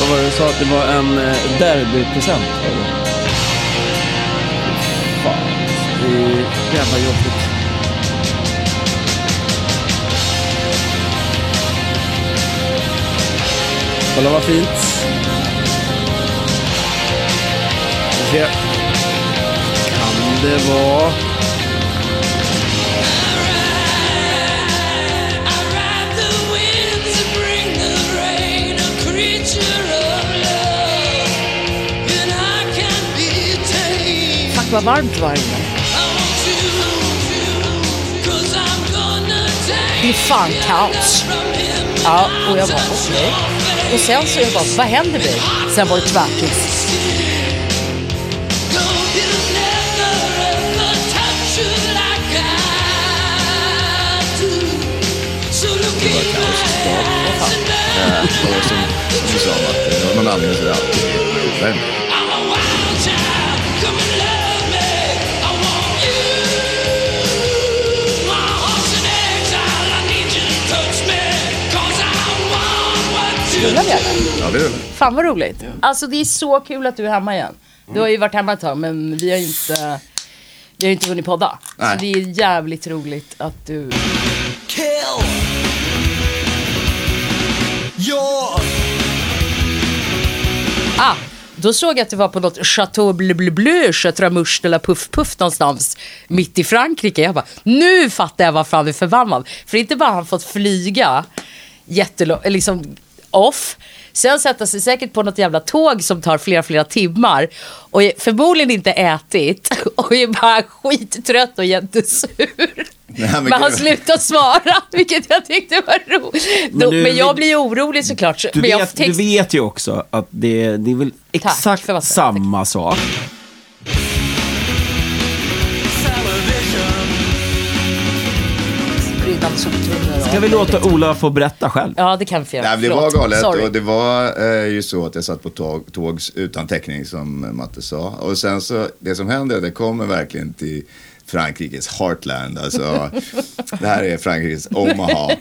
Vad var det du sa? Att det var en eh, derbypresent? var? Fan, det är jävla jobbigt. Kolla vad fint. Ska se. Kan det vara... Fuck vad varmt det var här inne. Det är fan kaos. Ja, och jag bara okej. Och sen så jag bara, vad händer nu? Sen var det tvärtom. Det var kaos Ja, Eh, Och som, som du sa, att det var någon anledning så är det alltid uppvärmning. Rullar vi? Ja, det är det. Fan vad roligt. Alltså det är så kul att du är hemma igen. Du har ju varit hemma ett tag men vi har ju inte, vi har ju inte hunnit podda. Nej. Så det är jävligt roligt att du... Kill your Ah, då såg jag att det var på något Chateau Bleu Bleu Bleu, Chateau eller Puff Puff någonstans mitt i Frankrike. Jag bara, nu fattar jag varför han är förbannad. För inte bara har han fått flyga jättelångt, liksom off. Sen sätta sig säkert på något jävla tåg som tar flera, flera timmar. Och är förmodligen inte ätit. Och är bara skittrött och jättesur. men men han slutar svara, vilket jag tyckte var roligt. Men, du- men jag blir ju orolig såklart. Du men jag vet, du text- vet ju också att det, det är väl exakt samma sak. Brinnande soptunnor Ska vi låta. Ola få berätta själv? Ja, det kan vi göra. Nej, det var galet Sorry. och det var eh, ju så att jag satt på tåg, tågs utan täckning som Matte sa. Och sen så, det som händer, det kommer verkligen till Frankrikes heartland. Alltså, det här är Frankrikes Omaha.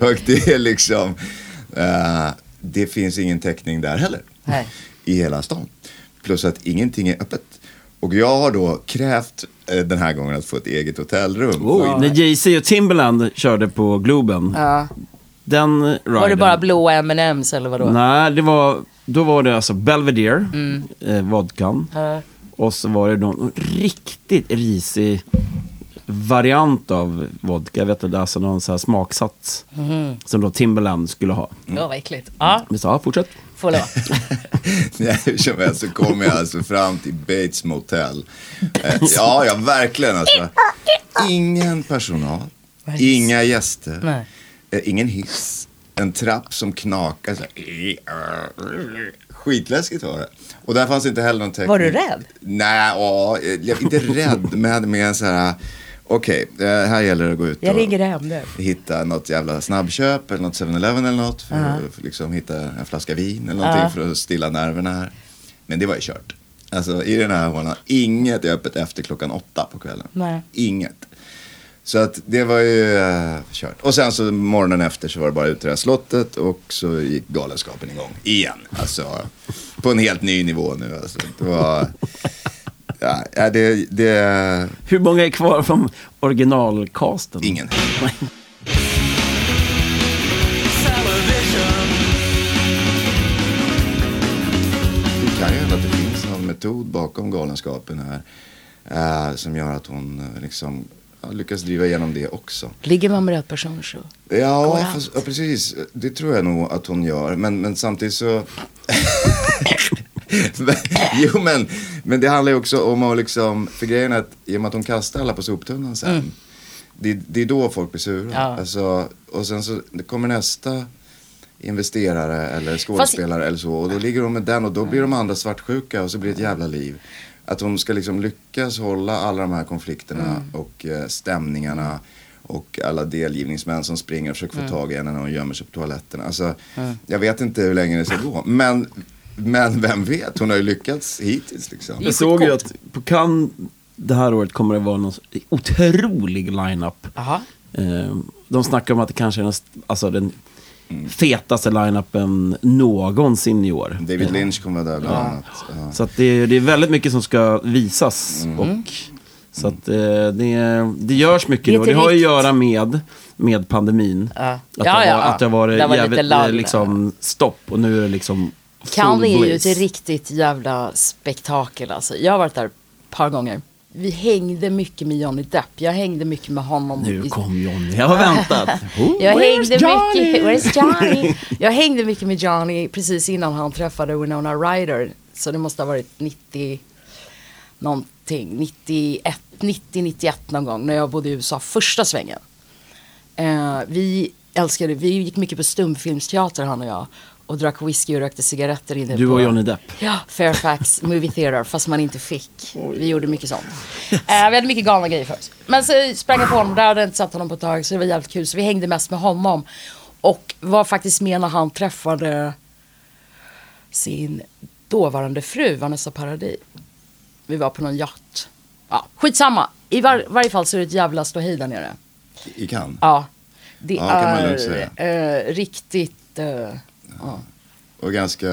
och det är liksom, eh, det finns ingen täckning där heller. Nej. I hela stan. Plus att ingenting är öppet. Och jag har då krävt eh, den här gången att få ett eget hotellrum. Oj, när Jay-Z och Timberland körde på Globen. Ja. Den riden. Var det bara blå M&M's eller vadå? Nej, det var, då var det alltså Belvedere, Mm. eh, vodkan. Ja. Och så var det någon riktigt risig variant av vodka. Jag vet inte, alltså någon så här smaksats. Mhm. Som då Timberland skulle ha. Ja, vad äckligt. Ja, Vi sa, ja, fortsätt. Får lov. Nej, hur som helst så kom jag alltså fram till Bates Motel. Eh, ja, ja, verkligen alltså. Ingen personal, inga gäster, Nej. eh, ingen hiss, en trapp som knakar. Så här. Skitläskigt var det. Och där fanns inte heller någon täckning. Var du rädd? Nej, ja, jag inte rädd, men med så här, okej, eh, här gäller det att gå ut Jag och hem hitta något jävla snabbköp eller något 7-Eleven eller något. För att liksom hitta en flaska vin eller någonting för att stilla nerverna här. Men det var ju kört. Alltså i den här hålan, inget är öppet efter klockan åtta på kvällen. Nej. Inget. Så att det var ju uh, kört. Och sen så morgonen efter så var det bara ut till det här slottet och så gick galenskapen igång igen. Alltså på en helt ny nivå nu. Alltså, det var... Ja, det, det... Hur många är kvar från originalcasten? Ingen. Det kan ju hända att det finns någon metod bakom galenskapen här. eh, som gör att hon eh, liksom ja, lyckas driva igenom det också. Ligger man med rätt person så. Ja, fast, ja, precis. Det tror jag nog att hon gör. Men, men samtidigt så... Men- jo, men, men det handlar ju också om att liksom... För grejen är att i och med att hon kastar alla på soptunnan sen. Det, det är då folk blir sura. Ja. Alltså, och sen så det kommer nästa investerare eller skådespelare eller så. Och då ligger hon med den och då blir de andra svartsjuka och så blir det ett jävla liv. Att hon ska liksom lyckas hålla alla de här konflikterna och eh, stämningarna och alla delgivningsmän som springer och försöker få tag i henne när hon gömmer sig på toaletten. Alltså, Jag vet inte hur länge det ska gå. Men, men vem vet, hon har ju lyckats hittills liksom. Jag såg ju att på Cannes det här året kommer det vara någon otrolig line-up. Jaha. Eh, de snackar om att det kanske är den, alltså den fetaste line-upen någonsin i år. David Lynch kommer vara där bland annat. Ja. Så att det, det är väldigt mycket som ska visas. Och, så att eh, det, det görs mycket Det är nu. Och det har ju att göra med, med pandemin. Ja. Att, Ja, det har, ja. att det har varit Det var jävligt eh, liksom, stopp och nu är det liksom Cannes är ju ett riktigt jävla spektakel alltså. Jag har varit där ett par gånger. Vi hängde mycket med Johnny Depp. Jag hängde mycket med honom. Nu kom Johnny, jag har väntat. Oh, Jag hängde Johnny? mycket, where's Johnny? Jag hängde mycket med Johnny precis innan han träffade Winona Ryder. Så det måste ha varit 90 någonting, 91, 90, 91 någon gång när jag bodde i USA första svängen. Eh, vi älskade, vi gick mycket på stumfilmsteater han och jag. Och drack whisky och rökte cigaretter inne Du på och Johnny Depp. Ja, Fairfax Movie Theater, fast man inte fick. Vi gjorde mycket sånt. Eh, vi hade mycket galna grejer för oss. Men så sprang jag på honom, där hade jag inte sett honom på ett tag, så det var jävligt kul. Så vi hängde mest med honom. Och var faktiskt med när han träffade sin dåvarande fru, Vanessa Paradis. Vi var på någon yacht. Ja, skitsamma. I var, varje fall så är det ett jävla ståhej där nere. I Cannes. Ja, det Ja, kan man lugnt säga. är eh, riktigt... eh, ja. Och ganska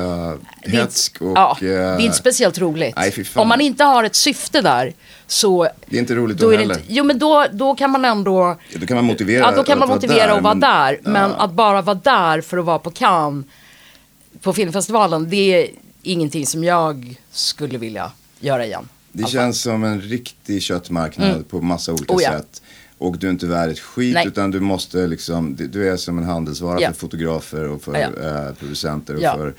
hetsk och... ja, det eh, är inte speciellt roligt. nej, fy fan. Om man inte har ett syfte där så... Det är inte roligt då då heller. inte, jo men då, då kan man ändå... Då kan man motivera Ja, då kan man motivera där, att vara men- där. Men Ja. att bara vara där för att vara på Cannes på filmfestivalen, det är ingenting som jag skulle vilja göra igen. Det känns som en riktig köttmarknad på massa olika Oh, ja. sätt. Och du är inte värd ett skit Nej. utan du måste liksom, du- är som en handelsvara Ja. för fotografer och för Ja. eh, producenter och Ja. för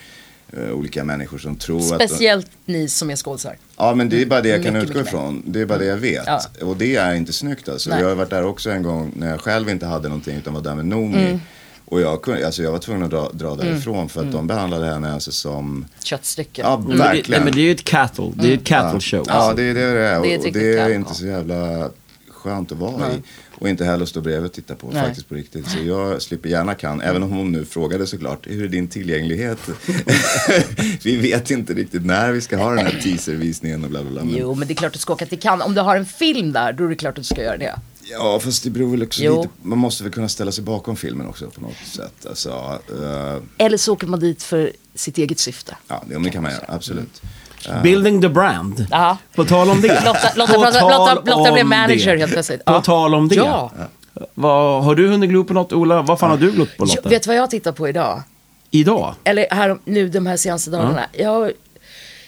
eh, olika människor som tror att... Speciellt ni som är skådisar. Ja men det är bara det jag kan Mycket, utgå mycket mer. ifrån. Det är bara det jag vet. Ja. Och det är inte snyggt alltså. Nej. Jag har varit där också en gång när jag själv inte hade någonting utan var där med Noomi. Mm. Och jag, kunde, alltså jag var tvungen att dra, dra därifrån för att de behandlade henne alltså som, Köttstycken. ja Men det, nej, verkligen. men det är ju ett cattle, det är ett cattle show. Ja, det är det det är. Det är och det är inte så jävla skönt att vara i. Och inte heller stå bredvid och titta på Nej. faktiskt på riktigt. Så jag slipper gärna kan, även om hon nu frågade såklart, hur är din tillgänglighet? vi vet inte riktigt när vi ska ha den här teaservisningen och bla bla bla. Men, Jo, men det är klart du ska åka till Cannes. Om du har en film där, då är det klart att du ska göra det. Ja, fast det beror väl också Jo. lite, man måste väl kunna ställa sig bakom filmen också på något sätt. Alltså, eh, Eller så åker man dit för sitt eget syfte. ja, det, det kan man göra, absolut. Building the brand. Ja. På tal om det. Lotta, Lotta, På Lotta, tal Lotta, Lotta blev manager det. helt plötsligt. På Ja. tal om det. Ja. Vad, har du hunnit glo på något, Ola? Vad fan har du glott på, Jag, Lotta? vet du vad jag tittar på idag? Idag? Eller här, nu de här senaste dagarna. Jag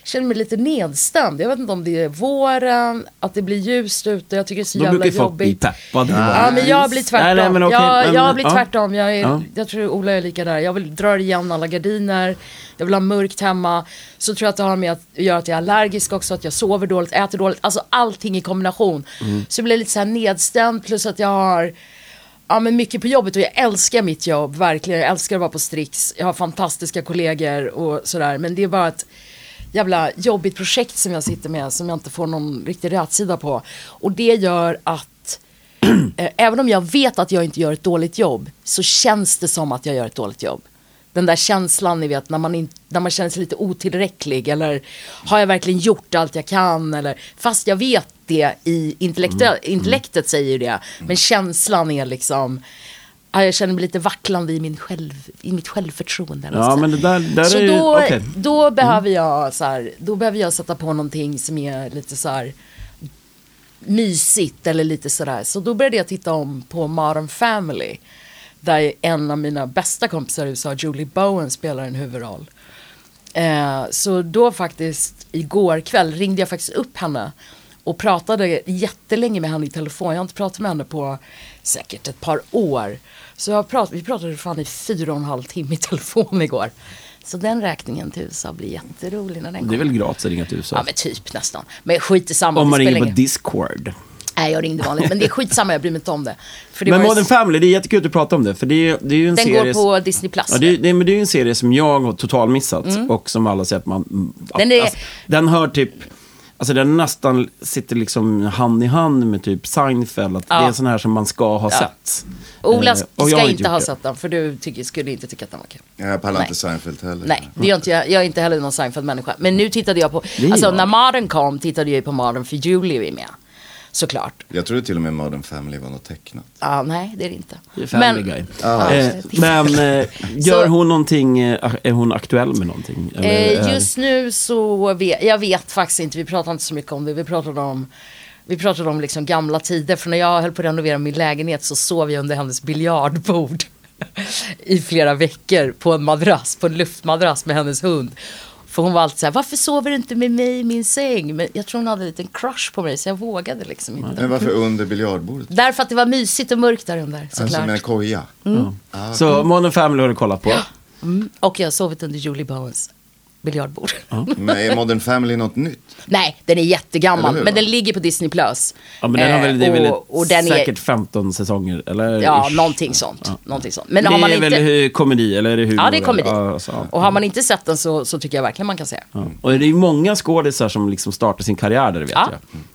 känner mig lite nedstämd. Jag vet inte om det är våren, att det blir ljust ute. Jag tycker det är så Då jävla brukar folk bli jobbigt. peppade. Ja, men jag blir tvärtom. Nej, nej, men okej, jag, men- jag blir tvärtom. Jag, är, Ja. jag tror Ola är lika där. Jag vill dra igen alla gardiner. Jag vill ha mörkt hemma. Så tror jag att det har med att göra att jag är allergisk också. Att jag sover dåligt, äter dåligt. Alltså allting i kombination. Mm. Så jag blir lite så här nedstämd. Plus att jag har ja, men mycket på jobbet och jag älskar mitt jobb. Verkligen. Jag älskar att vara på Strix. Jag har fantastiska kollegor och sådär. Men det är bara ett jävla jobbigt projekt som jag sitter med. Som jag inte får någon riktig rätsida på. Och det gör att eh, även om jag vet att jag inte gör ett dåligt jobb så känns det som att jag gör ett dåligt jobb. Den där känslan ni vet när man, in, när man känner sig lite otillräcklig eller har jag verkligen gjort allt jag kan eller fast jag vet det i intellekte, intellektet säger det men känslan är liksom ja, jag känner mig lite vacklande i, min själv, i mitt självförtroende. Ja, men det där, där Så är ju... då, okej. Mm. då, behöver jag, så här, då behöver jag sätta på någonting som är lite så här mysigt eller lite sådär. Så då började jag titta om på Modern Family. Där en av mina bästa kompisar i USA, Julie Bowen, spelar en huvudroll. Eh, så då faktiskt igår kväll ringde jag faktiskt upp henne och pratade jättelänge med henne i telefon. Jag har inte pratat med henne på säkert ett par år. Så jag prat, vi pratade fan i fyra och en halv timme i telefon igår. Så den räkningen till USA blir jätterolig när den Det är kommer. väl gratis att ringa till USA? Ja men typ nästan. Men skit i samma. Om man ringer på Discord. Nej jag ringde vanligt. Men det är skitsamma, jag bryr mig inte om det. Det Men var ju- Modern Family, det är jättekul att du pratar om det. För det är, det är ju en Den serie... går på Disney Plus. Ja, det, det, men det är ju en serie som jag har totalmissat och som alla säger att man... Mm. Den är- Alltså, den hör typ... Alltså den nästan sitter liksom hand i hand med typ Seinfeld. Att Ja. Det är sån här som man ska ha sett. Ola Eh, och jag ska inte gjort ha det. sett den för du tycker, skulle inte tycka att den var kul. Jag pallar Nej. inte Seinfeld heller. Nej, det gör inte jag. Jag är inte heller någon Seinfeld-människa. Men nu tittade jag på, alltså när Modern kom tittade jag ju på Modern för Julie är med. Såklart. Jag trodde till och med Modern Family var något tecknat. Ja, nej, det är det inte. Family Guy. Ja, Eh, men eh, gör hon någonting, eh, är hon aktuell med någonting? Eller Eh, är- just nu så vet jag vet faktiskt inte, vi pratar inte så mycket om det. Vi pratade om, vi pratade om liksom gamla tider. För när jag höll på att renovera min lägenhet så sov jag under hennes biljardbord i flera veckor på en madrass, på en luftmadrass med hennes hund. För hon var alltid så här, varför sover du inte med mig i min säng? Men jag tror hon hade en liten crush på mig så jag vågade liksom inte. Men varför under biljardbordet? Därför att det var mysigt och mörkt där under Alltså såklart. med en koja? Så Modern Family har du kollat på? Mm. Och jag har sovit under Julie Bowens biljardbord. Men är Modern Family något nytt? Nej, den är jättegammal. Men den ligger på Disney+. Plus. Ja, men den har väl, det är väl Eh, och, och den säkert är, 15 säsonger? Eller? Ja, Ish. någonting sånt. Någonting sånt. Men det har man är inte... väl komedi, eller är det humor? Ja, det är komedi. Ja, så, ja. Och har man inte sett den så, så tycker jag verkligen man kan se. Ja. Och det är ju många skådisar som liksom startar sin karriär där, vet Ja.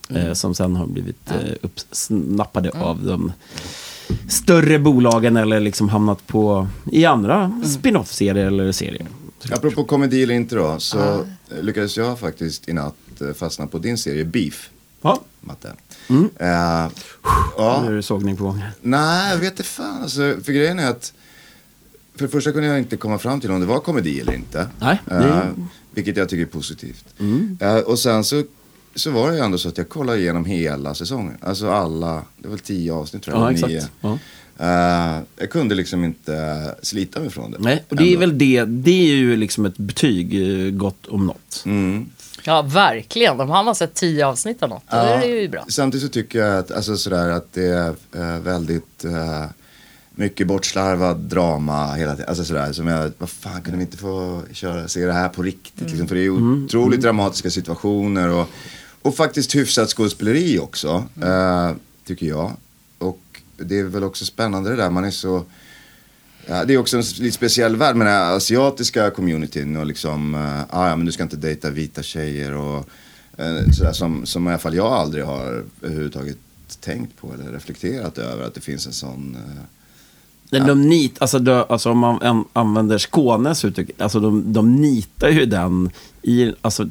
jag. Eh, som sen har blivit eh, uppsnappade av de större bolagen eller liksom hamnat på i andra spin-off-serier eller serier. Apropå komedi eller inte då, så eh, lyckades jag faktiskt i natt eh, fastna på din serie Beef, Ja, Matte. Mm. Nu ja, är det sågning på gång. nej, jag vet inte fan. Alltså, för grejen är att för det första kunde jag inte komma fram till om det var komedi eller inte. Nej, Mm. vilket jag tycker är positivt. Eh, och sen så, så var det ju ändå så att jag kollade igenom hela säsongen. Alltså alla, det var väl tio avsnitt tror jag. Ja, eller nio. exakt. Ja. Eh, jag kunde liksom inte slita mig från det. Nej, och det är Ändå. väl det, det är ju liksom ett betyg eh, gott om något. Mm. Ja, verkligen. Om han har sett tio avsnitt av något, då är det ju bra. Samtidigt så tycker jag att, alltså sådär, att det är eh, väldigt eh, mycket bortslarvad drama hela tiden. Alltså sådär, som jag, vad fan kunde vi inte få köra, se det här på riktigt? Liksom, för det är ju otroligt dramatiska situationer och, och faktiskt hyfsat skådespeleri också, eh, tycker jag. Det är väl också spännande det där, man är så Ja, det är också en lite speciell värld med den här asiatiska communityn och liksom, uh, ah, ja men du ska inte dejta vita tjejer och uh, sådär som, som i alla fall jag aldrig har överhuvudtaget tänkt på eller reflekterat över att det finns en sån. Uh, Men de nit, alltså, de, alltså om man an, använder Skånes uttryck, alltså de, de nitar ju den i, alltså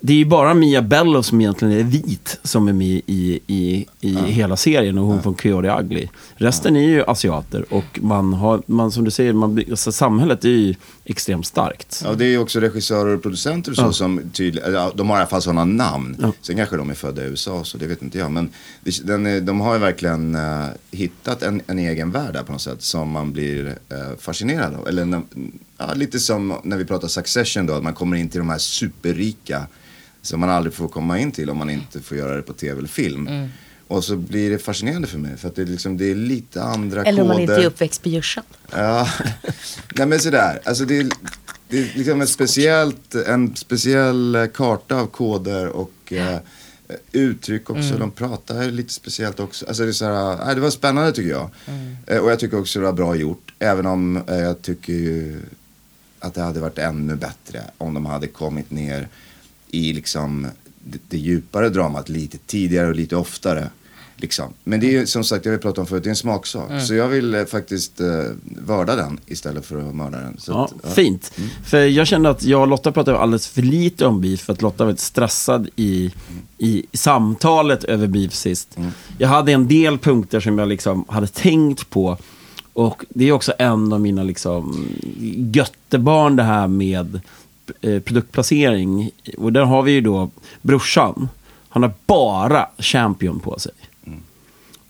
det är ju bara Mia Bello som egentligen är vit som är med i, i, i hela serien och hon från Coyote Ugly. Resten är ju asiater och man har, man, som du säger, man, alltså, samhället är ju extremt starkt. ja, det är ju också regissörer och producenter och så som tydligen, ja, de har i alla fall sådana namn. Ja. Sen kanske de är födda i USA så det vet inte jag. Men den, de har ju verkligen eh, hittat en, en egen värld där på något sätt som man blir uh, fascinerad av. Eller ja, lite som när vi pratar Succession då, att man kommer in till de här superrika som man aldrig får komma in till om man inte får göra det på tv eller film. Och så blir det fascinerande för mig för att det är, liksom, det är lite andra Eller om koder. man inte är uppväxt på Djursan. Ja, nej men sådär. Alltså det är, det är liksom ett speciellt, en speciell eh, karta av koder och eh, uttryck också. De pratar lite speciellt också. Alltså det, är såhär, nej, det var spännande tycker jag. Eh, och jag tycker också det var bra gjort. Även om eh, jag tycker ju att det hade varit ännu bättre om de hade kommit ner i liksom det, det djupare dramat lite tidigare och lite oftare. Liksom. Men det är ju som sagt, jag har pratat om förut, det är en smaksak. Så jag vill eh, faktiskt eh, vörda den istället för att mörda den. Så Ja, att, ja. Fint. För jag kände att jag och Lotta pratade alldeles för lite om beef, för att Lotta var väldigt stressad i, i samtalet över beef sist. Jag hade en del punkter som jag liksom hade tänkt på. Och det är också en av mina liksom göttebarn det här med eh, produktplacering. Och där har vi ju då brorsan. Han har bara Champion på sig.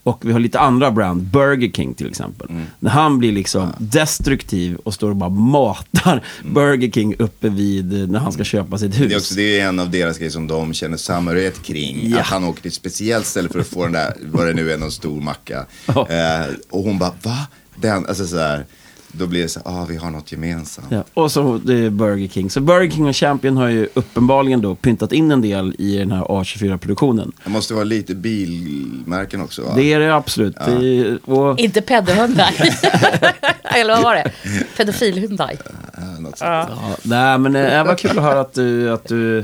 Och vi har lite andra brand, Burger King till exempel. När han blir liksom destruktiv och står och bara matar Burger King uppe vid eh, när han ska köpa sitt hus. Det är, också, det är en av deras grejer som de känner samhörighet kring. Ja. Att han åker till ett speciellt ställe för att få den där, vad det nu är, någon stor macka. Ja. Eh, och hon bara, va? Den, alltså så här, då blir det så här, ah, vi har något gemensamt. Ja, och så det är Burger King. Så Burger King och Champion har ju uppenbarligen då pyntat in en del i den här A24-produktionen. Det måste vara lite bilmärken också va? Det är det absolut. Det är, och, Inte pedohundar. Eller vad var det? Pedofilhundar. Ja, något sånt. ja, nej, men eh, det var kul att höra att du, att du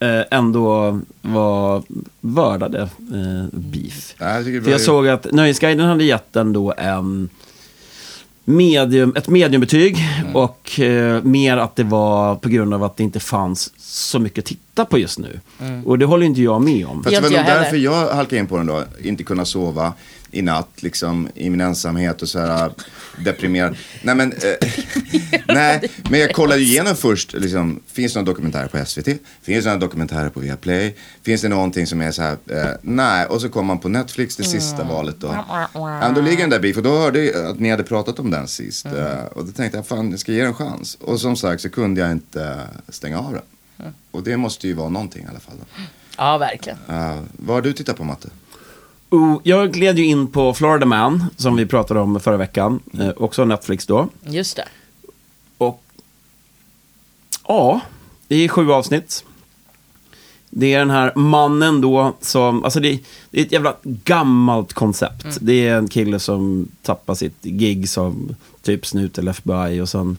eh, ändå var vördade eh, beef. Ja, jag jag såg att Nöjesguiden hade gett den då en medium, ett mediumbetyg och eh, mer att det var på grund av att det inte fanns så mycket att titta på just nu. Och det håller inte jag med om. Fast det var nog därför jag halkade in på den då. Inte kunna sova i natt, liksom i min ensamhet och så här deprimerad. Nej men, eh, nej, men jag kollade igenom först, liksom, finns det några dokumentärer på SVT? Finns det några dokumentärer på Viaplay? Finns det någonting som är så här, eh, nej, och så kom man på Netflix det sista valet då. Ja, då ligger den där och då hörde jag att ni hade pratat om den sist. eh, och då tänkte jag, fan, jag ska ge den en chans. Och som sagt så kunde jag inte stänga av den. Och det måste ju vara någonting i alla fall. Då. Ja, verkligen. Uh, vad har du tittat på Matte? Och jag gled ju in på Florida Man, som vi pratade om förra veckan. Eh, också Netflix då. Just det. Och ja, det är sju avsnitt. Det är den här mannen då som, alltså det, det är ett jävla gammalt koncept. Det är en kille som tappar sitt gig som typ snut eller FBI och sen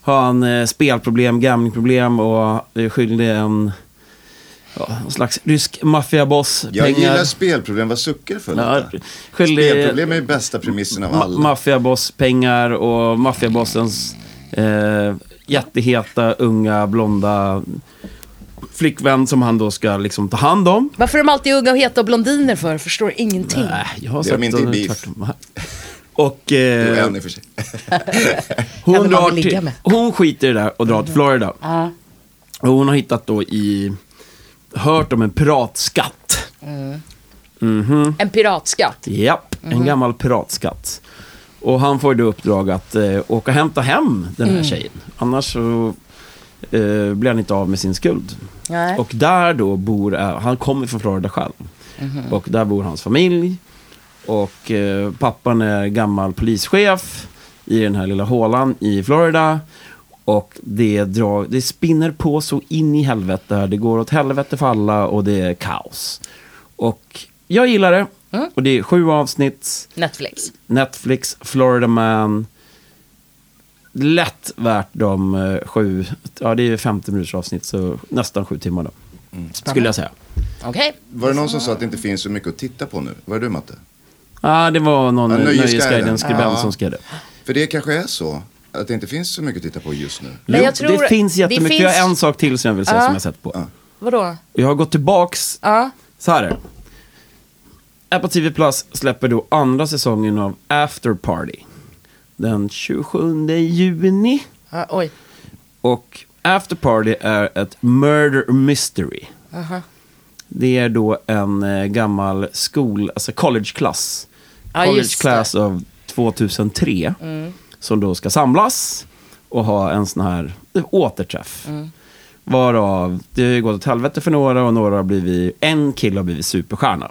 har han eh, spelproblem, gamblingproblem och är skyldig en, ja, en slags rysk maffiaboss Jag pengar. gillar spelproblem, vad suckar för Ja, Spelproblem är ju bästa premissen av Ma- alla. maffiaboss pengar och maffiabossens eh, jätteheta, unga, blonda flickvän som han då ska liksom ta hand om. Varför är de alltid unga och heta och blondiner för? Förstår ingenting. Nej, jag har Det är i den Beef. tvärtom. Och eh, och för sig. hon, drar till, hon skiter i det där och drar till Florida. Ja. Och hon har hittat då i, hört om en piratskatt. En piratskatt. Japp, en gammal piratskatt. Och han får ju då uppdrag att eh, åka och hämta hem den här tjejen. Annars så eh, blir han inte av med sin skuld. Nej. Och där då bor, eh, han kommer från Florida själv. Och där bor hans familj. Och eh, pappan är gammal polischef i den här lilla hålan i Florida. Och det, drar, det spinner på så in i helvete. här. Det går åt helvete för alla och det är kaos. Och jag gillar det. Och det är sju avsnitt. Netflix. Netflix, Florida Man. Lätt värt de eh, sju, ja det är 50 minuters avsnitt så nästan sju timmar då. Skulle jag säga. Okej. Var det någon som sa att det inte finns så mycket att titta på nu? Var det du Matte? Ja, det var någon Nöjesguiden. Nöjesguiden-skribent Ja. som skrev det. För det kanske är så. Att det inte finns så mycket att titta på just nu. Men jag tror- det finns jättemycket. det Jag har finns- en sak till som jag vill säga Ja. som jag sett på. Vadå? Jag har gått tillbaks, Ja. så här är det. Apple TV Plus släpper då andra säsongen av After Party. Den 27 juni. Ja, oj. Och After Party är ett murder mystery. Det är då en eh, gammal skol, alltså collegeklass. Ja, college just class av 2003. Som då ska samlas och ha en sån här återträff. Varav det har gått åt helvete för några och några har blivit, en kille har blivit superstjärna.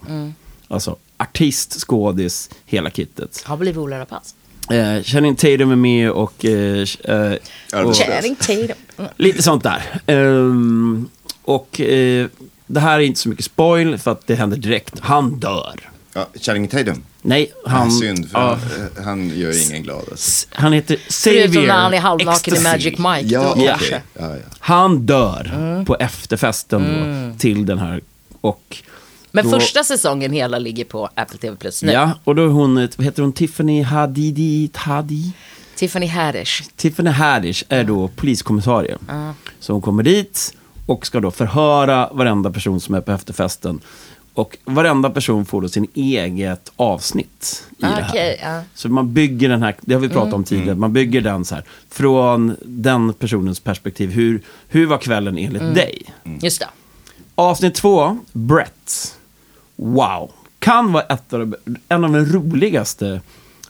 Alltså artist, skådis, hela kittet. Har blivit Ola Rapace. Eh, Channing Tatum är med och... Eh, eh, och. Channing Tatum. Mm. lite sånt där. Ehm, och eh, det här är inte så mycket spoil för att det händer direkt. Han dör. Ja, Channing Tatum. Nej, han... Han, synd, för ja, han, eh, han gör ingen glad. Alltså. han heter Xavier Förutom när han är halvnaken i. Magic Mike. Ja, kanske. Ja, ja. Han dör på efterfesten då, till den här. Och Men då, första säsongen hela ligger på Apple TV Plus nu. Ja, och då är hon, vad heter hon, Tiffany Hadidi, Hadi? Tiffany Haddish. Tiffany Haddish är då poliskommissarie. Så hon kommer dit och ska då förhöra varenda person som är på efterfesten. Och varenda person får då sin eget avsnitt i det här. Ja. Så man bygger den här, det har vi pratat om tidigare, man bygger den så här. Från den personens perspektiv, hur, hur var kvällen enligt dig? Just det. Avsnitt två, Brett. Wow. Kan vara ett av de, en av de roligaste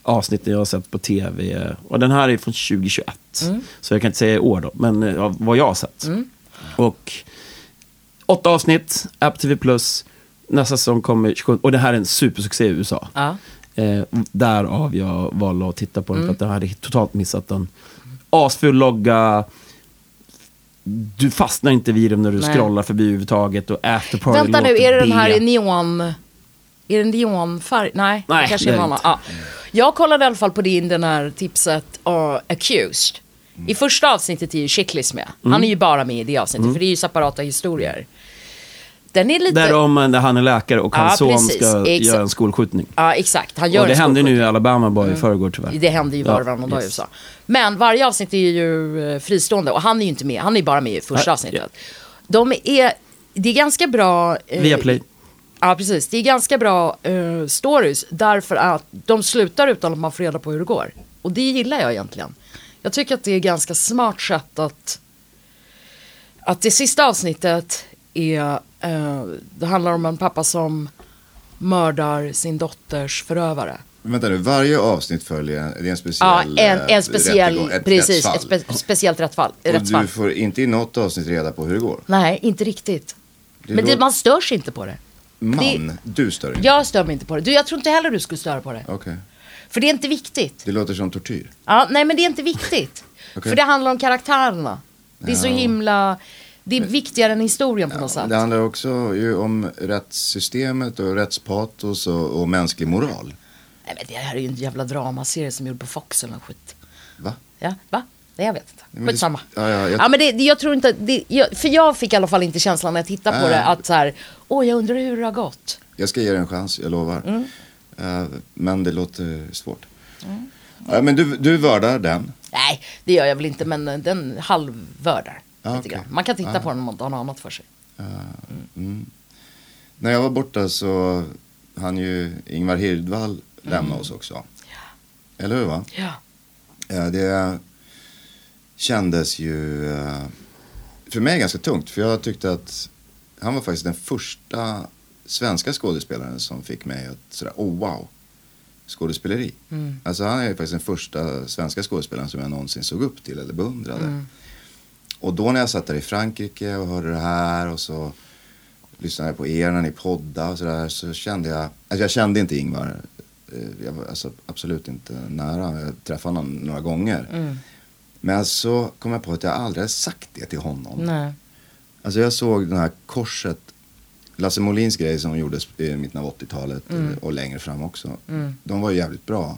avsnitten jag har sett på tv. Och den här är från 2021. Så jag kan inte säga år då, men eh, vad jag har sett. Och åtta avsnitt, App TV+. Plus. Nästa säsong kommer 27, och det här är en supersuccé i USA. Ja. Eh, därav jag valde att titta på den, för att jag hade totalt missat den. Asfull logga, du fastnar inte vid den när du Nej. scrollar förbi överhuvudtaget och afterparty Vänta nu, är det den här i neon... Är det neonfärg? Nej, Nej, det kanske det är en annan. Ja. Jag kollade i alla fall på din, den här tipset uh, Accused. I första avsnittet är ju Chicklist med. Mm. Han är ju bara med i det avsnittet, för det är ju separata historier. Den är lite... Där, om, han är läkare och hans Ja, son precis. ska Exakt. göra en skolskjutning. Ja, exakt. Han gör Och det hände nu i Alabama bara i förrgår tyvärr. Det händer ju var och varannan dag i. USA. Men varje avsnitt är ju eh, fristående och han är ju inte med. Han är bara med i första avsnittet. De är, det är ganska bra. eh, Via Play. Ja, precis. Det är ganska bra eh, stories därför att de slutar utan att man får reda på hur det går. Och det gillar jag egentligen. Jag tycker att det är ganska smart sätt att att det sista avsnittet är, eh, det handlar om en pappa som mördar sin dotters förövare. Vänta nu, varje avsnitt följer en, det en speciell Ja, en, eh, en speciell, rättegång, ett precis, rättsfall. ett spe, speciellt rättfall. Och rättsfall. du får inte i något avsnitt reda på hur det går. Nej, inte riktigt. Det Men det, man stör sig inte på det. Man, du stör dig. Jag stör mig inte på det. Du, jag tror inte heller du skulle störa på det. Okej. För det är inte viktigt. Det låter som tortyr. Ja, nej, men det är inte viktigt. Okej. För det handlar om karaktärerna. Det är så Ja. himla... Det är viktigare än historien på något sätt. Det handlar också ju om rättssystemet och rättspatos och, och mänsklig moral. Nej, men det här är ju en jävla dramaserie som är gjord på Fox eller något skit. Va? Ja, va? Nej, jag vet inte. det- Skitsamma. ja, ja, jag- ja, men det, det- jag tror inte... Det, jag, för jag fick i alla fall inte känslan när jag tittade på Nej. det att så här... Åh, jag undrar hur det har gått. Jag ska ge dig en chans, jag lovar. Mm. Eh, men det låter svårt. Ja, men du, du vördar den. Nej, det gör jag väl inte, men eh, den halvvördar. Ja, grann. Man kan titta Ja. på den om man inte har något annat för sig. När jag var borta så han ju Ingvar Hirdvall lämna oss också. Eller hur va? Ja. Det kändes ju eh, för mig ganska tungt. För jag tyckte att han var faktiskt den första svenska skådespelaren som fick mig att sådär, oh wow, skådespeleri. Alltså han är faktiskt den första svenska skådespelaren som jag någonsin såg upp till eller beundrade. Och då när jag satt där i Frankrike och hörde det här och så lyssnade jag på er när ni poddade och sådär så kände jag, alltså jag kände inte Ingvar, eh, jag var alltså absolut inte nära, jag träffade honom några gånger. Men så kom jag på att jag aldrig hade sagt det till honom. Nej. Alltså jag såg den här korset, Lasse Molins grej som gjordes i mitten av 80-talet Mm. och längre fram också. De var ju jävligt bra.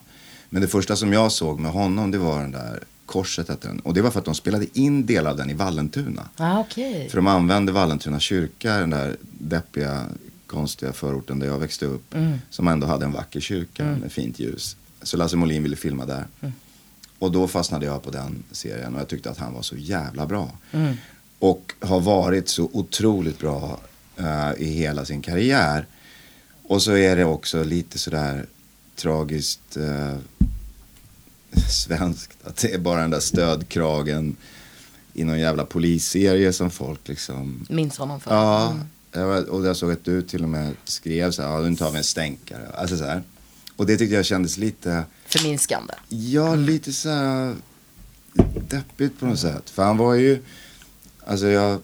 Men det första som jag såg med honom det var den där korset hette den. Och det var för att de spelade in delar av den i Vallentuna. Ah, okej. För de använde Vallentuna kyrka, den där deppiga, konstiga förorten där jag växte upp. Som ändå hade en vacker kyrka med fint ljus. Så Lasse Molin ville filma där. Och då fastnade jag på den serien och jag tyckte att han var så jävla bra. Och har varit så otroligt bra eh, i hela sin karriär. Och så är det också lite sådär tragiskt eh, svenskt. Att det är bara den där stödkragen i någon jävla polisserie som folk liksom... Minns honom för. Ja, var- och jag såg att du till och med skrev så här, ja nu tar vi en stänkare. Alltså så här. Och det tyckte jag kändes lite, Förminskande. ja lite så här deppigt på något sätt. För han var ju, alltså jag,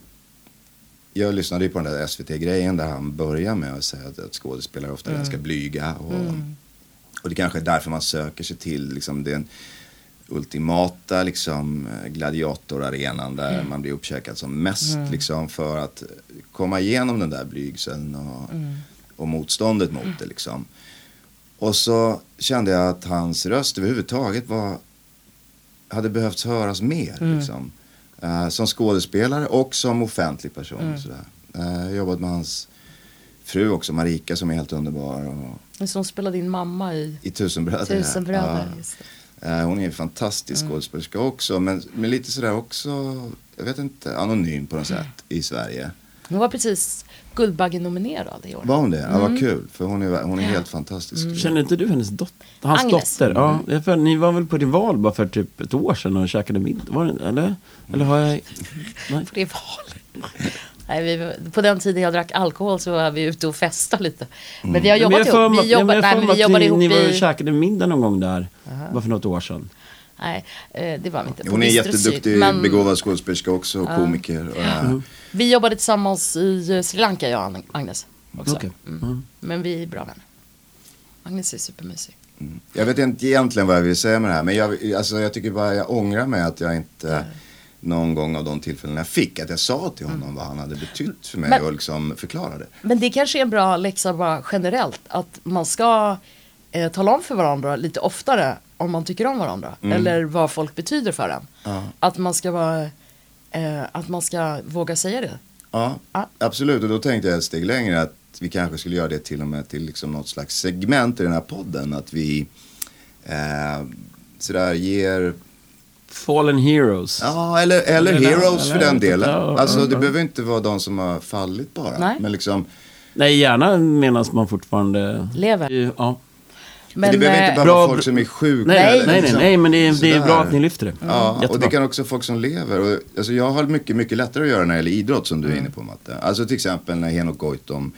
jag lyssnade ju på den där SVT-grejen där han börjar med att säga att, att skådespelare ofta är ganska blyga. Och, och det kanske är därför man söker sig till liksom, den ultimata liksom, gladiatorarenan där man blir uppkäkad som mest. Liksom, för att komma igenom den där blygseln och, och motståndet mot det. Liksom. Och så kände jag att hans röst överhuvudtaget var, hade behövts höras mer. Liksom. Eh, som skådespelare och som offentlig person. Sådär. Eh, jag jobbat med hans fru också, Marika, som är helt underbar. Och, Som spelade din mamma i I Tusenbröder. Tusen bröder. Ja. just det. Eh, hon är en fantastisk skådespelerska också. Men, men lite sådär också, jag vet inte, anonym på något sätt i Sverige. Hon var precis Guldbaggenominerad i år. Var hon det? Ja, vad kul. För hon är, hon är helt fantastisk. Känner inte du hennes dotter? Hans Agnes. dotter? Ja, jag för, ni var väl på Rival bara för typ ett år sedan och käkade middag? Var det, eller? Eller har jag... Nej. För det är val. Nej, vi, på den tiden jag drack alkohol så var vi ute och festade lite. Men vi har Mm. Jobbat ihop. Vi ja, jobbar, men jag nej, men vi jobbade ni, ihop ni var och käkade middag någon gång där. Bara för något år sedan. Nej, eh, det var vi inte. Hon är jätteduktig, Men begåvad skådespelerska också, och komiker. Och, äh, Vi jobbade tillsammans i eh, Sri Lanka, jag och Ag- Agnes. Också. Okej. Mm. Men vi är bra vänner. Agnes är supermysig. Jag vet inte egentligen vad jag vill säga med det här. Men jag, alltså, jag tycker bara jag ångrar mig att jag inte någon gång av de tillfällen jag fick. Att jag sa till honom vad han hade betytt för mig Men- och liksom förklarade. Men det kanske är en bra läxa bara generellt. Att man ska eh, tala om för varandra lite oftare om man tycker om varandra. Eller vad folk betyder för en. Ja. Att man ska vara, eh, att man ska våga säga det. Ja, Ja. absolut. Och då tänkte jag ett steg längre att vi kanske skulle göra det till och med till liksom något slags segment i den här podden. Att vi eh, sådär ger, Fallen Heroes. ja eller, eller Eller- heroes eller- för den delen. ja, Alltså ja, det ja. behöver inte vara de som har fallit bara. Nej. Men liksom, Nej, gärna medan man fortfarande... Lever. Ja. men, det behöver inte bara Bra- vara folk som är sjuka. Nej, eller nej, liksom nej, men det är, det är bra att ni lyfter det. Ja, och Jättebra. det kan också folk som lever. Och, alltså, jag har mycket, mycket lättare att göra när det gäller idrott som du är inne på Matte. Alltså till exempel när Henok Goitom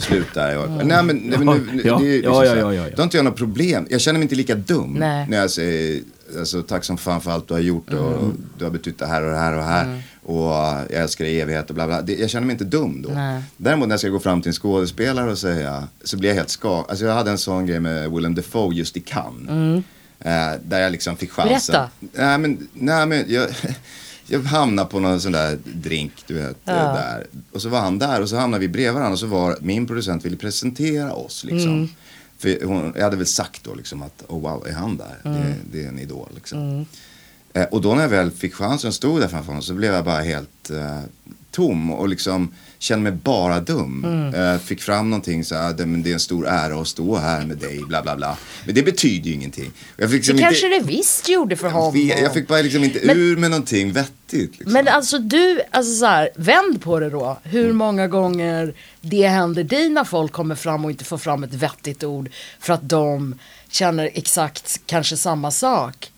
slutar. Jag, Nej men, nej, men nu, Ja, det är liksom ja, ja, ja, ja, ja. Då har inte jag något problem. Jag känner mig inte lika dum Nej. när jag säger alltså, tack som fan för allt du har gjort och Mm. du har betytt det här och det här och det här. Och jag älskar dig i evighet och bla bla. Det, jag känner mig inte dum då. Nej. Däremot när jag ska gå fram till en skådespelare och säga så blir jag helt skakad. Alltså jag hade en sån grej med Willem Dafoe just i Cannes. Eh, där jag liksom fick chansen. Berätta. Nej men, nej, men jag, jag hamnade på någon sån där drink, du vet. Ja. Där. Och så var han där och så hamnade vi bredvid varandra och så var min producent ville presentera oss liksom. Mm. För hon, jag hade väl sagt då liksom att, oh wow, är han där? Mm. Det, det är en idol liksom. Eh, och då när jag väl fick chansen och stod där framför honom så blev jag bara helt eh, tom och liksom kände mig bara dum. Mm. Eh, fick fram någonting så här, det, men det är en stor ära att stå här med dig, bla bla bla. Men det betyder ju ingenting. Jag fick liksom Det inte, kanske det visst gjorde för jag, honom. vet- jag fick bara liksom inte Men- ur med någonting vettigt. Liksom. Men alltså du, alltså så här, vänd på det då. Hur Mm. många gånger det händer dig när folk kommer fram och inte får fram ett vettigt ord för att de känner exakt kanske samma sak.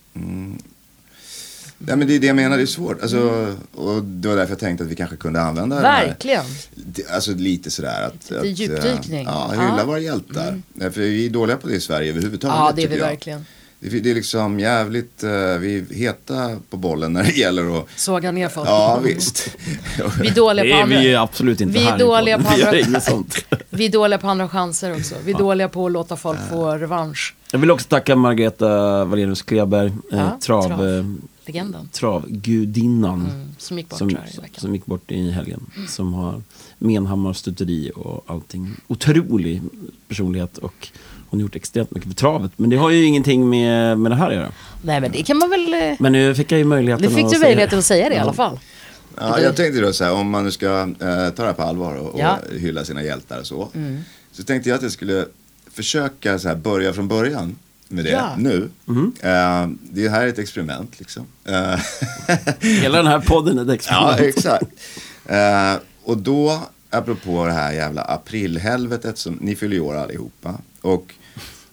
Nej, men det är det jag menar, det är svårt. Alltså, Och det var därför jag tänkte att vi kanske kunde använda här- Verkligen. Det- Alltså lite sådär att... Lite att, eh, djupdykning. Ja, hylla Ja. våra hjältar. Nej, För vi är dåliga på det i Sverige överhuvudtaget. Ja, det är vi jag. verkligen. Det, det är liksom jävligt, eh, vi är heta på bollen när det gäller att... Såga ner folk. Ja, visst. Vi är dåliga Det på är andra. vi är absolut inte Vi är här dåliga på Vi andra- inget sånt. Vi är dåliga på andra chanser också. Vi är dåliga på att låta folk få revansch. Jag vill också tacka Margareta Wallenius Kleberg, eh, Ja, trav, trav. Legenden. travgudinnan. Mm, som gick bort som, veckan. som gick bort i helgen. Som har Menhammar stuteri och allting. Otrolig personlighet och hon har gjort extremt mycket för travet. Men det har ju ingenting med, med det här att göra. Nej men det kan man väl... eh, Men nu fick jag ju möjligheten Nu fick att du säga möjligheten att säga det i alla fall. Ja, jag tänkte då så här, om man nu ska eh, ta det här på allvar och, och Ja. hylla sina hjältar och så. Så tänkte jag att jag skulle försöka så här, börja från början med det Ja. nu. Eh, det här är ett experiment liksom. Eh, Hela den här podden är ett Ja, experiment. exakt. Eh, och då, apropå det här jävla aprilhelvetet som, ni fyller ju år allihopa. Och,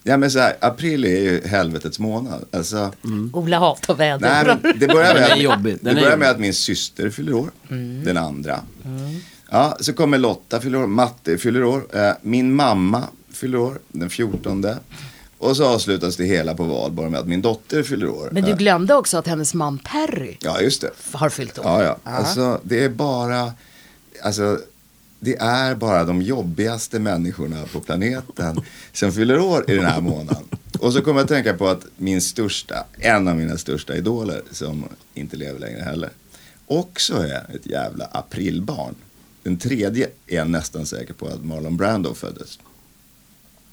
ja men så här, april är ju helvetets månad. Alltså, Ola hatar väder. nej men det börjar med, jobbig, det börjar jobbig. med att min syster fyller år, den andra. Ja, så kommer Lotta fyller år, Matte fyller år, eh, min mamma fyller år den 14. Och så avslutas det hela på valborg med att min dotter fyller år. Men du Eh, glömde också att hennes man Perry Ja, just det. har fyllt år. Ja, ja. Alltså, det är bara, alltså, det är bara de jobbigaste människorna på planeten som fyller år i den här månaden. Och så kommer jag att tänka på att min största, en av mina största idoler, som inte lever längre heller, också är ett jävla aprilbarn. Den tredje är jag nästan säker på att Marlon Brando föddes.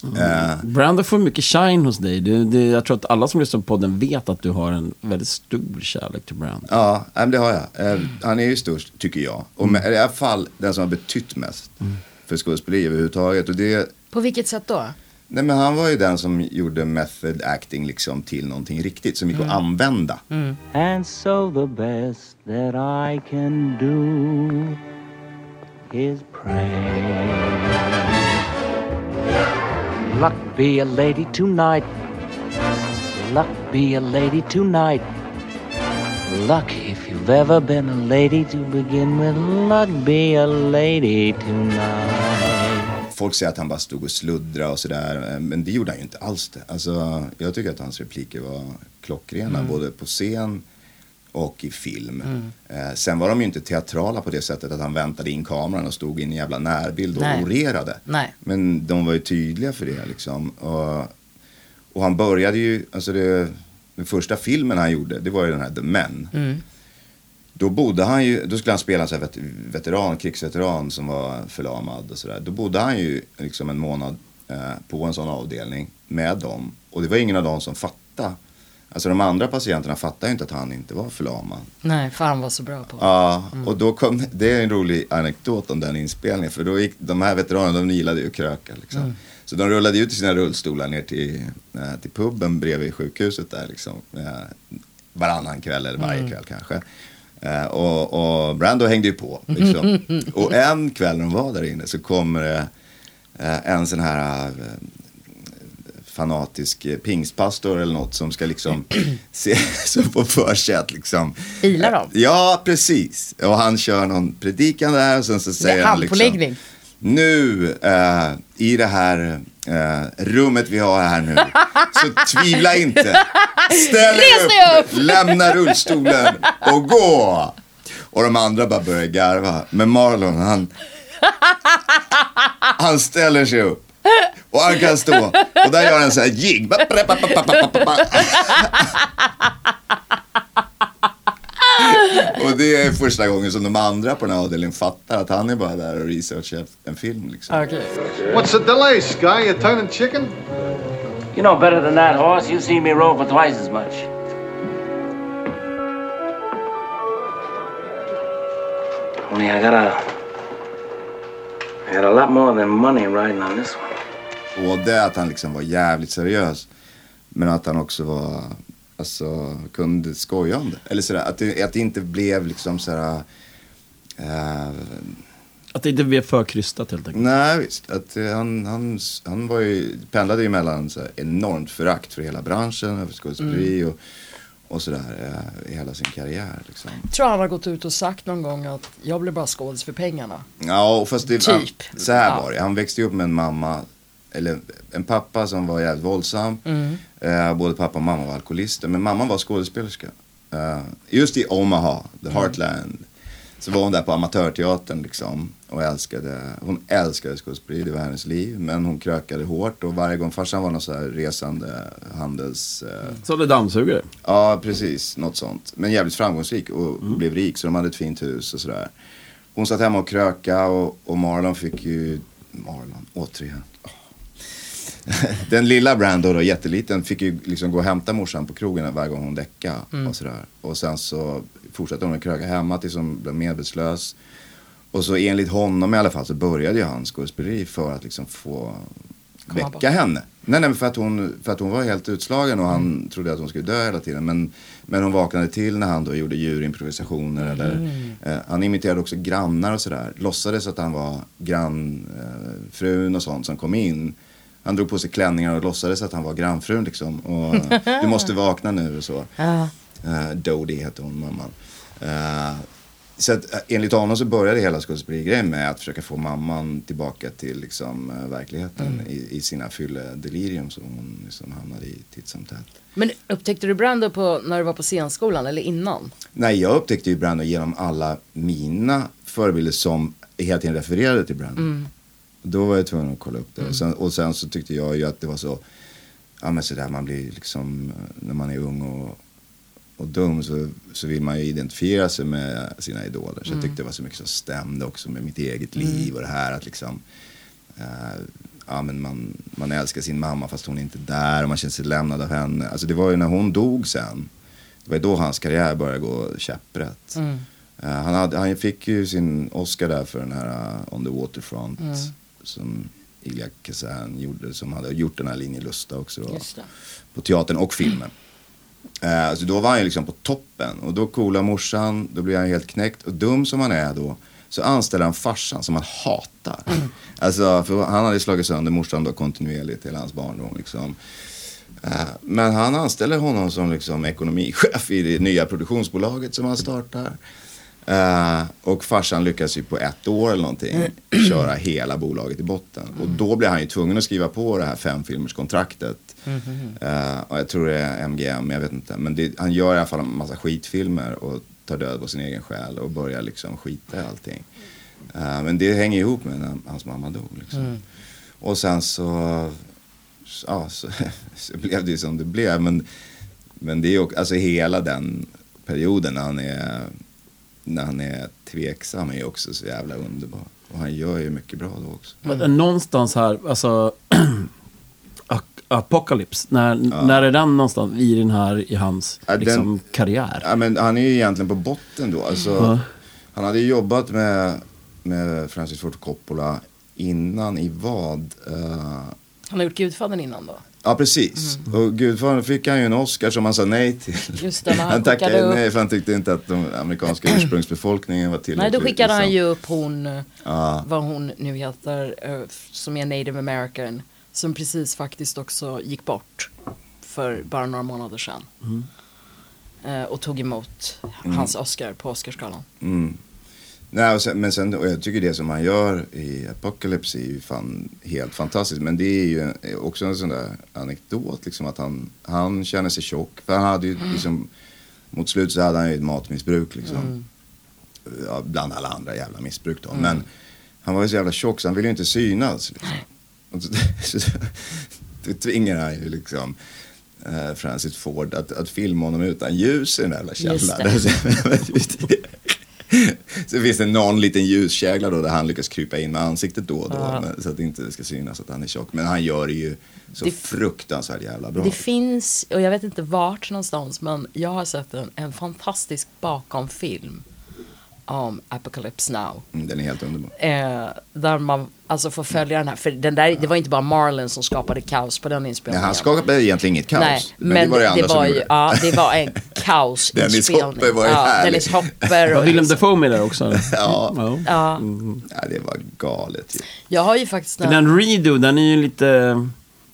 Eh, Brando får mycket shine hos dig. Det, det, jag tror att alla som lyssnar på podden vet att du har en väldigt stor kärlek till Brando. Ja, det har jag. Eh, Han är ju störst, tycker jag. Och med, i alla fall den som har betytt mest för skådespeleri överhuvudtaget. Och det, På vilket sätt då? nej, men han var ju den som gjorde method acting liksom till någonting riktigt som gick att använda. And so the best that I can do is pray. Be a lady tonight. Luck be a lady tonight. Luck, if you've ever been a lady to begin with, luck be a lady tonight. Folk säger att han bara stod och sluddrade och sådär. Men det gjorde han ju inte alls det. Alltså, jag tycker att hans repliker var klockrena. Både på scen och i film. Eh, sen var de ju inte teatrala på det sättet att han väntade in kameran och stod i en jävla närbild och Nej. orerade. Nej. Men de var ju tydliga för det liksom. Och, och han började ju, alltså det, den första filmen han gjorde, det var ju den här The Men. Då bodde han ju, då skulle han spela en vet, veteran, krigsveteran som var förlamad och sådär. Då bodde han ju liksom en månad eh, på en sån avdelning med dem. Och det var ingen av dem som fattade Alltså de andra patienterna fattade ju inte att han inte var förlamad. Nej, för han var så bra på. Ja, och då kom, det är en rolig anekdot om den inspelningen. För då gick de här veteranerna, de gillade ju att kröka. Liksom. Så de rullade ut i sina rullstolar ner till, eh, till puben bredvid sjukhuset där liksom. Eh, varannan kväll eller varje kväll kanske. Eh, och, och Brando hängde ju på. Liksom. och en kväll när de var där inne så kommer det en sån här fanatisk eh, pingstpastor eller något som ska liksom se, som får för sig att liksom. Heala dem? Ja, precis. Och han kör någon predikan där och sen så säger han liksom. Nu eh, i det här eh, rummet vi har här nu. Så tvivla inte. Ställ dig dig upp, lämna rullstolen och gå. Och de andra bara börjar garva. Men Marlon han, han ställer sig upp. Och han kan stå. Och där gör han så här jigg. Och det är första gången som de andra på den här avdelningen fattar att han är bara där och researchar en film. Liksom. Okej. What's the delay, Sky? You turning chicken? You know better than that, horse. You see me roll for twice as much. Only I got a. I got a lot more than money riding on this one. Både att han liksom var jävligt seriös. Men att han också var, alltså kunde skoja om det. Eller sådär, att det, att det inte blev liksom sådär. eh, Att det inte blev för krystat helt enkelt. nej visst, att eh, han, han, han var ju, pendlade ju mellan så här, enormt förakt för hela branschen, över skådespeleri och, och sådär eh, i hela sin karriär. Liksom. Jag tror han har gått ut och sagt någon gång att jag blir bara skådis för pengarna. Ja, och fast det, Typ. han, så här Ja. var det. Han växte upp med en mamma, eller en pappa som var jävligt våldsam. Mm. Eh, både pappa och mamma var alkoholister. Men mamman var skådespelerska. Eh, just i Omaha, the Mm. Heartland. Så var hon där på amatörteatern liksom. Och älskade, hon älskade skådespeleri, det var hennes liv. Men hon krökade hårt och varje gång farsan var någon så här resande handels... Eh, Så det dammsugare. Ja, precis. Något sånt. Men jävligt framgångsrik och blev rik så de hade ett fint hus och sådär. Hon satt hemma och kröka och, och Marlon fick ju... Marlon, återigen. Åh. Den lilla Brando då, jätteliten, fick ju liksom gå och hämta morsan på krogen varje gång hon däckade och sådär. Och sen så fortsatte hon att kröka hemma tills hon blev medvetslös. Och så enligt honom i alla fall så började ju hans skådespeleri för att liksom få Komma bort. väcka henne. Nej, nej, för att, hon, för att hon var helt utslagen och han trodde att hon skulle dö hela tiden. Men, men hon vaknade till när han då gjorde djurimprovisationer. Eller, eh, han imiterade också grannar och sådär. Låtsades att han var grannfrun eh, och sånt som kom in. Han drog på sig klänningar och låtsades att han var grannfrun liksom. Och du måste vakna nu och så. Ja. Uh, Dodie hette hon, mamman. Eh, så att, eh, enligt honom så började hela skådespelerigrejen med att försöka få mamman tillbaka till liksom, eh, verkligheten i, i sina fylledelirium som hon liksom hamnade i titt som tätt. Men upptäckte du Brando på, när du var på scenskolan eller innan? Nej, jag upptäckte ju Brando genom alla mina förebilder som hela tiden refererade till Brando. Då var jag tvungen att kolla upp det. Och, sen, och sen så tyckte jag ju att det var så, ja men sådär man blir liksom, när man är ung och, och dum så, så vill man ju identifiera sig med sina idoler. Så jag tyckte det var så mycket som stämde också med mitt eget liv och det här att liksom, eh, ja men man, man älskar sin mamma fast hon är inte där och man känner sig lämnad av henne. Alltså det var ju när hon dog sen, det var ju då hans karriär började gå käpprätt. Eh, han, hade, han fick ju sin Oscar där för den här uh, On the Waterfront. Som Ilja Kazan gjorde, som hade gjort den här Linje Lusta också. På teatern och filmen. Eh, så då var han ju liksom på toppen. Och då coola morsan, då blir han helt knäckt. Och dum som han är då, så anställer han farsan som han hatar. Alltså, för han hade slagit sönder morsan då kontinuerligt hela hans barndom. Liksom. Eh, Men han anställer honom som liksom ekonomichef i det nya produktionsbolaget som han startar. Eh, och farsan lyckas ju på ett år eller någonting köra hela bolaget i botten. Och då blir han ju tvungen att skriva på det här femfilmerskontraktet. Eh, och jag tror det är MGM, jag vet inte. Men det, han gör i alla fall en massa skitfilmer och tar död på sin egen själ och börjar liksom skita i allting. Eh, men det hänger ihop med när hans mamma dog. Liksom. Och sen så, ja, så, så blev det ju som det blev. Men, men det är ju också, alltså hela den perioden när han är, när han är tveksam är ju också så jävla underbar. Och han gör ju mycket bra då också. Men någonstans här, alltså. Apocalypse, när, när är den någonstans i den här, i hans Ja, den- liksom, karriär? Ja, men han är ju egentligen på botten då. Alltså, Han hade ju jobbat med, med Francis Ford Coppola innan i vad? Eh, Han har gjort Gudfadern innan då. Ja, precis. Och Gudfadern fick han ju en Oscar som han sa nej till. Just det, han han tackade upp- nej för han tyckte inte att den amerikanska ursprungsbefolkningen var Nej, tillräckligt. då skickade han liksom. ju upp hon, eh, Ja. vad hon nu heter, eh, som är native american. Som precis faktiskt också gick bort för bara några månader sedan. Eh, och tog emot hans Oscar på Oscarsgalan. Mm. Nej, och sen, men sen, och jag tycker det som han gör i Apocalypse är ju fan helt fantastiskt. Men det är ju också en sån där anekdot, liksom att han, han känner sig tjock. För han hade ju liksom, mot slut så hade han ju ett matmissbruk liksom. Ja, bland alla andra jävla missbruk då. Men han var ju så jävla tjock så han ville ju inte synas. Liksom. Och så, så, då tvingar han ju liksom eh, Francis Ford att, att filma honom utan ljus i den där jävla källaren. Så finns det någon liten ljuskägla då där han lyckas krypa in med ansiktet då och då. Men, så att det inte ska synas att han är tjock. Men han gör det ju så Det- fruktansvärt jävla bra. Det finns, och jag vet inte vart någonstans, men jag har sett en, en fantastisk bakomfilm om Apocalypse Now. Mm, den är helt underbar. Eh, där man alltså får följa den här, för den där, det var inte bara Marlon som skapade kaos på den Nej, inspelningen. han skapade egentligen inget kaos. Nej, men, det var det andra som ju, gjorde. ja, det var en kaos Dennis Hopper var ju ja, härlig. Dennis Hopper. Var Och Willem Dafoe med där också? Ja. ja. ja, Ja, det var galet ju. jag har ju faktiskt den, den redo, den är ju lite...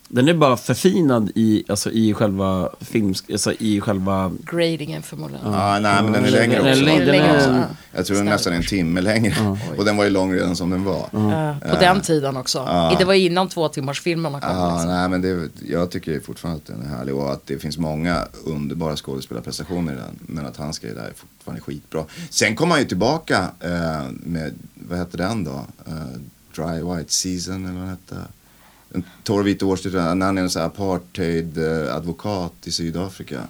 Den är bara förfinad i, alltså, i själva films... Alltså, i själva... gradingen förmodligen. Ja, nej, men den är Den längre är också. längre, den är- också, ja. Jag tror den är nästan en timme längre. Och den var ju lång redan som den var. Eh, på den tiden också. Det var innan två timmars filmerna kom. Ja, liksom. nej, men det, jag tycker fortfarande att den är härlig och att det finns många underbara skådespelarprestationer i den. Men att hans grej där är fortfarande skitbra. Sen kom han ju tillbaka eh, med, vad hette den då? Eh, Dry White Season eller vad den hette? En torr vit årstid, när han är en sån här apartheid-advokat i Sydafrika.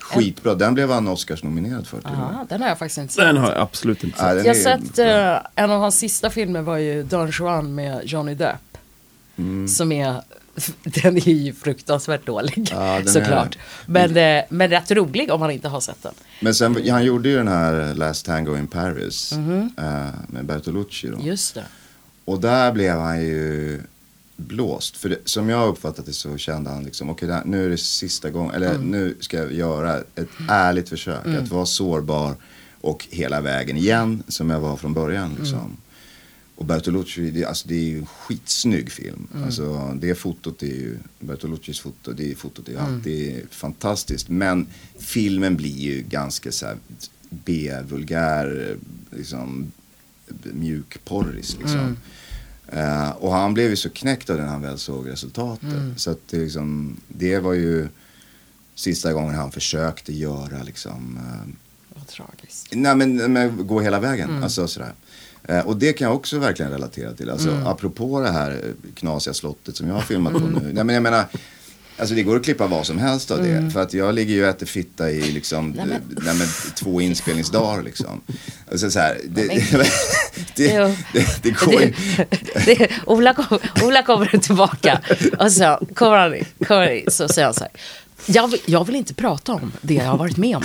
Skitbra, den blev han Oscars-nominerad för. Aha, den har jag faktiskt inte sett. Den har jag absolut inte sett. Den Jag har sett eh, en av hans sista filmer var ju Don Juan med Johnny Depp. Mm. Som är, den är ju fruktansvärt dålig Ja, såklart. Men, eh, men rätt rolig om man inte har sett den. Men sen, han gjorde ju den här Last Tango in Paris eh, med Bertolucci då. Just det. Och där blev han ju blåst. För det, som jag uppfattat det så kände han liksom, okej där- nu är det sista gången, eller nu ska jag göra ett ärligt försök att vara sårbar och hela vägen igen som jag var från början. Liksom. Och Bertolucci, det, alltså, det är ju en skitsnygg film. Alltså, det fotot är ju, Bertoluccis foto, det fotot är ju alltid fantastiskt. Men filmen blir ju ganska så här B-vulgär, liksom mjukporris liksom. Eh, och han blev ju så knäckt av det när han väl såg resultatet. Så att det, liksom, det var ju sista gången han försökte göra liksom, eh, Vad tragiskt. nej men, men gå hela vägen. Alltså, sådär. Eh, och det kan jag också verkligen relatera till. Alltså, Apropå det här knasiga slottet som jag har filmat på nu. Nej, men jag menar, Alltså det går att klippa vad som helst av det. För att jag ligger ju och äter fitta i liksom, nej, men. Nej, men, två inspelningsdagar liksom. Alltså så här, det, det, det, det, går ju. Ola, kom, Ola kommer tillbaka och så kommer han in, kommer in, så säger han så här. Jag vill, jag vill inte prata om det jag har varit med om.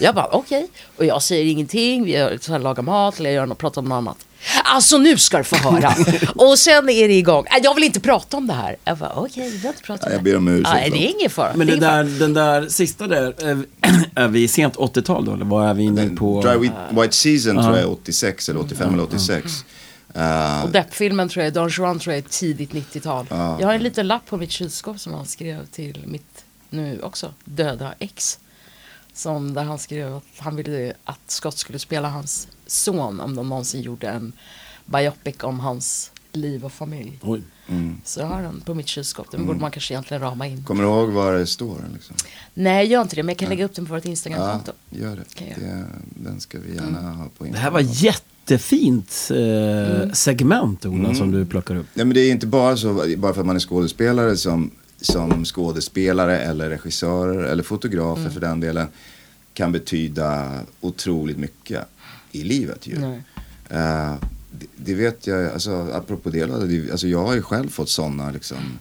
Jag bara okej. Och jag säger ingenting, vi gör, så här, lagar mat eller jag gör något, pratar om något annat. Alltså nu ska du få höra. Och sen är det igång. "Nej, Jag vill inte prata om det här. Jag bara okej, vi behöver inte prata om Ja, jag det. ber om ursäkt Nej, det är ingen fara. Men det det där, den där sista där, är, är vi sent 80-tal då? Eller vad är vi inne på? Dry White, Season tror jag är 86 eller 85 eller 86. Eh, fara. Och Depp-filmen tror jag, Don Juan tror jag är tidigt 90-tal. Jag har en liten lapp på mitt kylskåp som han skrev till mitt, nu också, döda ex. Som där han skrev att han ville att Scott skulle spela hans son om de någonsin gjorde en biopic om hans liv och familj. Oj. Så jag har den på mitt kylskåp. Den borde man kanske egentligen rama in. kommer du ihåg vad det står? Liksom? Nej, gör inte det. Men jag kan lägga upp den på vårt Ja, Instagramkonto. gör det. Det. Den ska vi gärna ha på Det här var jättefint eh, segment, Ola, som du plockar upp. Nej men det är inte bara så, bara för att man är skådespelare som, som skådespelare eller regissörer eller fotografer Mm. för den delen kan betyda otroligt mycket i livet ju. Eh, det, det vet jag, alltså apropå det, det, alltså jag har ju själv fått sådana liksom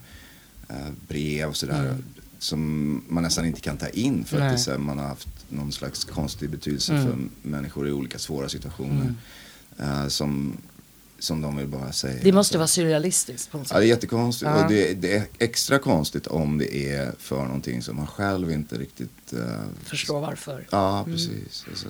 eh, brev och sådär. Som man nästan inte kan ta in för att Nej. det, är så här, man har haft någon slags konstig betydelse för människor i olika svåra situationer. eh, som, som de vill bara säga. Det måste vara surrealistiskt på något Ja, det är sätt. jättekonstigt. Ja. Och det, det är extra konstigt om det är för någonting som man själv inte riktigt eh, Förstå varför. Mm. Ja, precis. Alltså,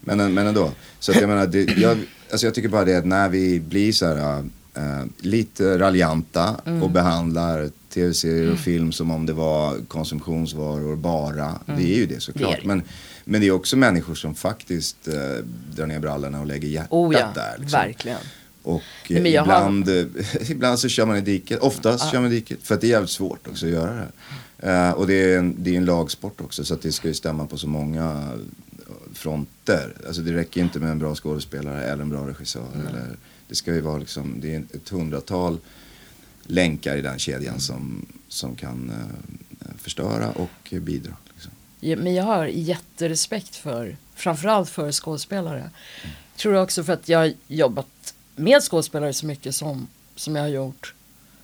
men, men ändå. Så att jag menar, det, jag, alltså jag tycker bara det att när vi blir så här eh, lite raljanta Mm. och behandlar tv-serier och film som om det var konsumtionsvaror bara. Det är ju det såklart. Mm. Det det. Men, men det är också människor som faktiskt eh, drar ner brallorna och lägger hjärtat Oh ja, där. Liksom. verkligen. Och eh, jag har- ibland, eh, ibland så kör man i diket. Oftast kör man i diket. För att det är jävligt svårt också att göra det. Eh, och det är, en, det är en lagsport också. Så att det ska ju stämma på så många fronter. Alltså det räcker inte med en bra skådespelare eller en bra regissör. Eller, det ska ju vara liksom, det är ett hundratal länkar i den kedjan som, som kan eh, förstöra och bidra. Men jag har jätterespekt för, framförallt för skådespelare. Tror jag också för att jag har jobbat med skådespelare så mycket som, som jag har gjort.